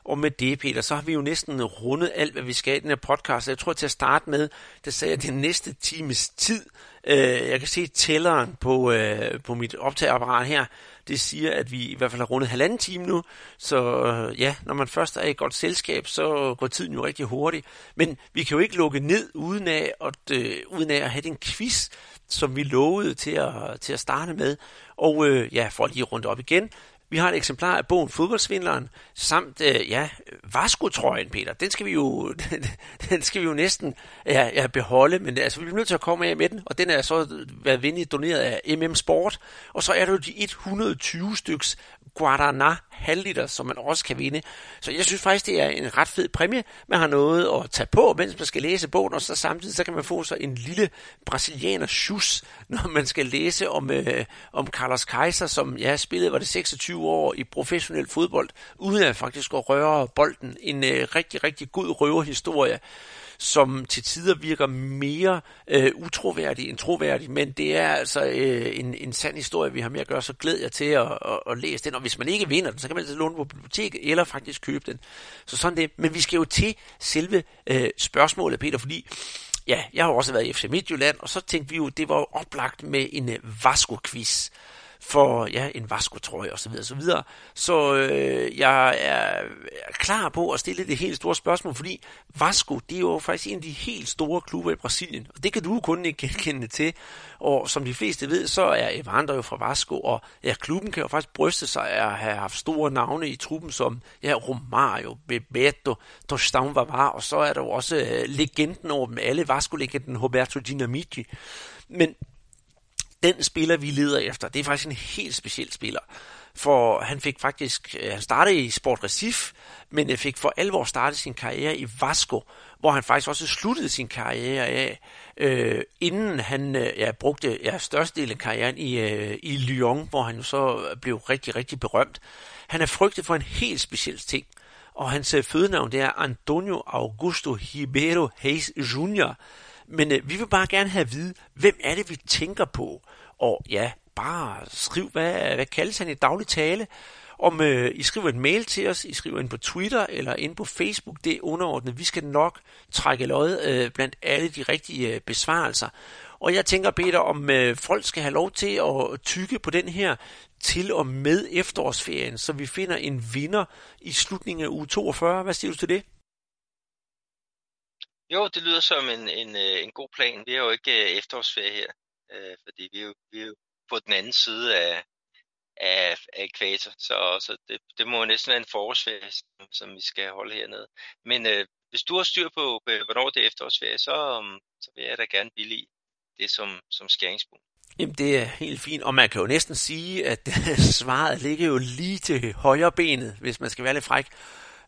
Og med det, Peter, så har vi jo næsten rundet alt, hvad vi skal i den her podcast. Jeg tror til at starte med, det sagde jeg, den næste times tid. øh, jeg kan se tælleren på, øh, på mit optageapparat her. Det siger, at vi i hvert fald har rundet halvanden time nu. Så øh, ja, når man først er i et godt selskab, så går tiden jo rigtig hurtigt. Men vi kan jo ikke lukke ned uden af at, øh, uden af at have den quiz, som vi lovede til at, til at starte med. Og øh, ja, for lige rundt op igen, vi har et eksemplar af bogen Fodboldsvindleren, samt, øh, ja, Vasco-trøjen, Peter. Den skal vi jo, den, (laughs) den skal vi jo næsten ja, ja, beholde, men altså, vi bliver nødt til at komme af med den, og den er så været venligt doneret af MM Sport. Og så er der jo de 120 styks Guaraná halvliter, som man også kan vinde. Så jeg synes faktisk, det er en ret fed præmie. Man har noget at tage på, mens man skal læse bogen, og så samtidig så kan man få så en lille brasilianer sjus, (laughs) når man skal læse om, øh, om Carlos Kaiser, som jeg ja, spillede, var det 26 år i professionel fodbold, uden at faktisk at røre bolden. En øh, rigtig, rigtig god røverhistorie som til tider virker mere øh, utroværdig end troværdig, men det er altså øh, en, en sand historie, vi har med at gøre, så glæder jeg til at, at, at læse den, og hvis man ikke vinder den, så kan man altid låne på biblioteket, eller faktisk købe den. Så sådan det. Men vi skal jo til selve øh, spørgsmålet, Peter, fordi ja, jeg har også været i FC Midtjylland, og så tænkte vi jo, det var oplagt med en øh, Vasco-quiz for ja, en vaskotrøje osv. osv. Så, så øh, jeg er klar på at stille det helt store spørgsmål, fordi Vasco, det er jo faktisk en af de helt store klubber i Brasilien, og det kan du kun ikke genkende til. Og som de fleste ved, så er Evander jo fra Vasco, og ja, klubben kan jo faktisk bryste sig af at have haft store navne i truppen, som ja, Romario, Bebeto, Tostão Vavar, og så er der jo også øh, legenden over dem alle, Vasco-legenden Roberto Dinamiti. Men den spiller, vi leder efter, det er faktisk en helt speciel spiller. For han fik faktisk, øh, han startede i Sport Recif, men øh, fik for alvor startet sin karriere i Vasco, hvor han faktisk også sluttede sin karriere af, øh, inden han øh, ja, brugte ja, størstedelen af karrieren i, øh, i Lyon, hvor han jo så blev rigtig, rigtig berømt. Han er frygtet for en helt speciel ting, og hans øh, fødenavn det er Antonio Augusto Ribeiro Hayes Jr., men øh, vi vil bare gerne have at vide, hvem er det, vi tænker på? Og ja, bare skriv, hvad, hvad kaldes han i daglig tale? om øh, I skriver en mail til os, I skriver ind på Twitter eller ind på Facebook, det er underordnet. Vi skal nok trække lod øh, blandt alle de rigtige øh, besvarelser. Og jeg tænker, Peter, om øh, folk skal have lov til at tykke på den her til og med efterårsferien, så vi finder en vinder i slutningen af uge 42. Hvad siger du til det? Jo, det lyder som en, en, øh, en god plan. Vi har jo ikke øh, efterårsferie her, øh, fordi vi er, jo, vi er jo på den anden side af, af, af ekvator, så, så det, det må næsten være en forårsferie, som, som vi skal holde hernede. Men øh, hvis du har styr på, øh, hvornår det er efterårsferie, så, så vil jeg da gerne billige det som, som skæringspunkt. Jamen, det er helt fint, og man kan jo næsten sige, at (laughs) svaret ligger jo lige til højre benet, hvis man skal være lidt fræk.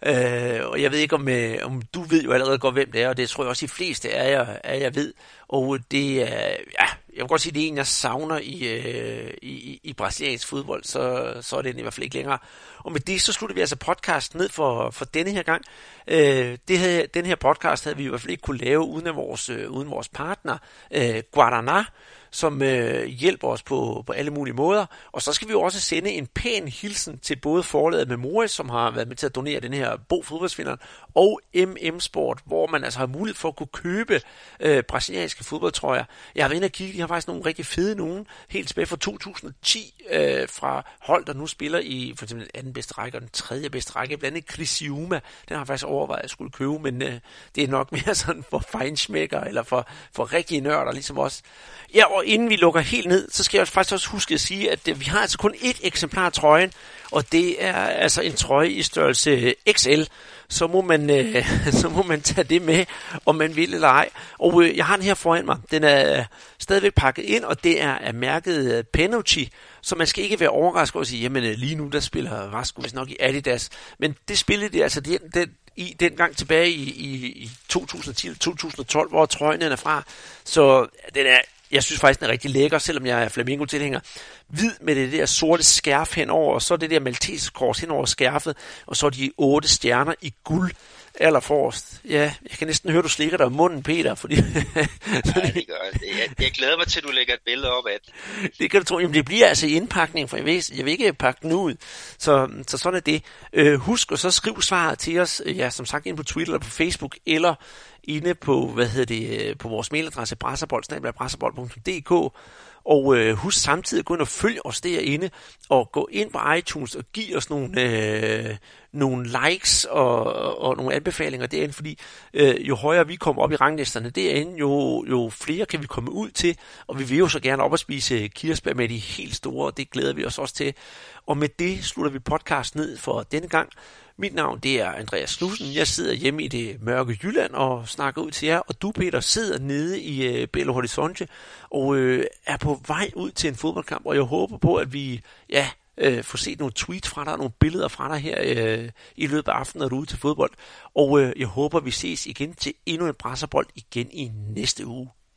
Øh, og jeg ved ikke, om, øh, om du ved jo allerede godt, hvem det er, og det tror jeg også, de fleste er jeg, af jeg ved. Og det er, ja, jeg vil godt sige, det er en, jeg savner i, øh, i, i brasiliansk fodbold, så, så er det i hvert fald ikke længere. Og med det, så slutter vi altså podcast ned for, for denne her gang. Øh, det her, den her podcast havde vi i hvert fald ikke kunne lave uden, af vores, øh, uden vores partner, øh, Guaraná, som øh, hjælper os på, på alle mulige måder. Og så skal vi jo også sende en pæn hilsen til både forlaget Memoris, som har været med til at donere den her bog fodboldsvinderen, og MM Sport, hvor man altså har mulighed for at kunne købe øh, brasilianske fodboldtrøjer. Jeg har været inde og kigge, de har faktisk nogle rigtig fede nogen, helt tilbage fra 2010, øh, fra hold, der nu spiller i for eksempel den anden bedste række og den tredje bedste række, blandt andet Crisiuma. Den har jeg faktisk overvejet at skulle købe, men øh, det er nok (laughs) mere sådan for feinschmecker, eller for, for rigtige nørder, ligesom os. Ja, og inden vi lukker helt ned, så skal jeg faktisk også huske at sige, at øh, vi har altså kun ét eksemplar af trøjen, og det er altså en trøje i størrelse øh, XL så må man, øh, (laughs) så må man tage det med, om man vil eller ej. Og øh, jeg har den her foran mig. Den er øh, stadigvæk pakket ind, og det er af mærket øh, Penucci, så man skal ikke være overrasket over at sige, jamen øh, lige nu der spiller Rasko hvis nok i Adidas. Men det spillede de altså den, den, i dengang tilbage i, i, i 2010-2012, hvor trøjen er fra. Så den er jeg synes faktisk, den er rigtig lækker, selvom jeg er flamingo-tilhænger. Hvid med det der sorte skærf henover, og så det der maltesekors henover skærfet, og så de otte stjerner i guld allerforrest. Ja, jeg kan næsten høre, du slikker dig om munden, Peter. Fordi (laughs) ja, det gør jeg. jeg. Jeg glæder mig til, at du lægger et billede op af det. Det kan du tro. Jamen, det bliver altså i indpakning, for jeg vil, jeg vil ikke pakke den ud. Så, så sådan er det. Øh, husk at så skriv svaret til os, ja, som sagt, ind på Twitter eller på Facebook, eller inde på, hvad hedder det, øh, på vores mailadresse brasserbold.dk og øh, husk samtidig at gå ind og følge os derinde, og gå ind på iTunes og give os nogle, øh, nogle likes og, og nogle anbefalinger derinde, fordi øh, jo højere vi kommer op i ranglisterne derinde, jo, jo flere kan vi komme ud til, og vi vil jo så gerne op og spise kirsebær med de helt store, og det glæder vi os også til. Og med det slutter vi podcast ned for denne gang. Mit navn det er Andreas Knudsen. Jeg sidder hjemme i det mørke Jylland og snakker ud til jer. Og du, Peter, sidder nede i øh, Belo Horizonte og øh, er på vej ud til en fodboldkamp. Og jeg håber på, at vi ja, øh, får set nogle tweets fra dig, nogle billeder fra dig her øh, i løbet af aftenen, når du er ude til fodbold. Og øh, jeg håber, vi ses igen til endnu en presserbold igen i næste uge.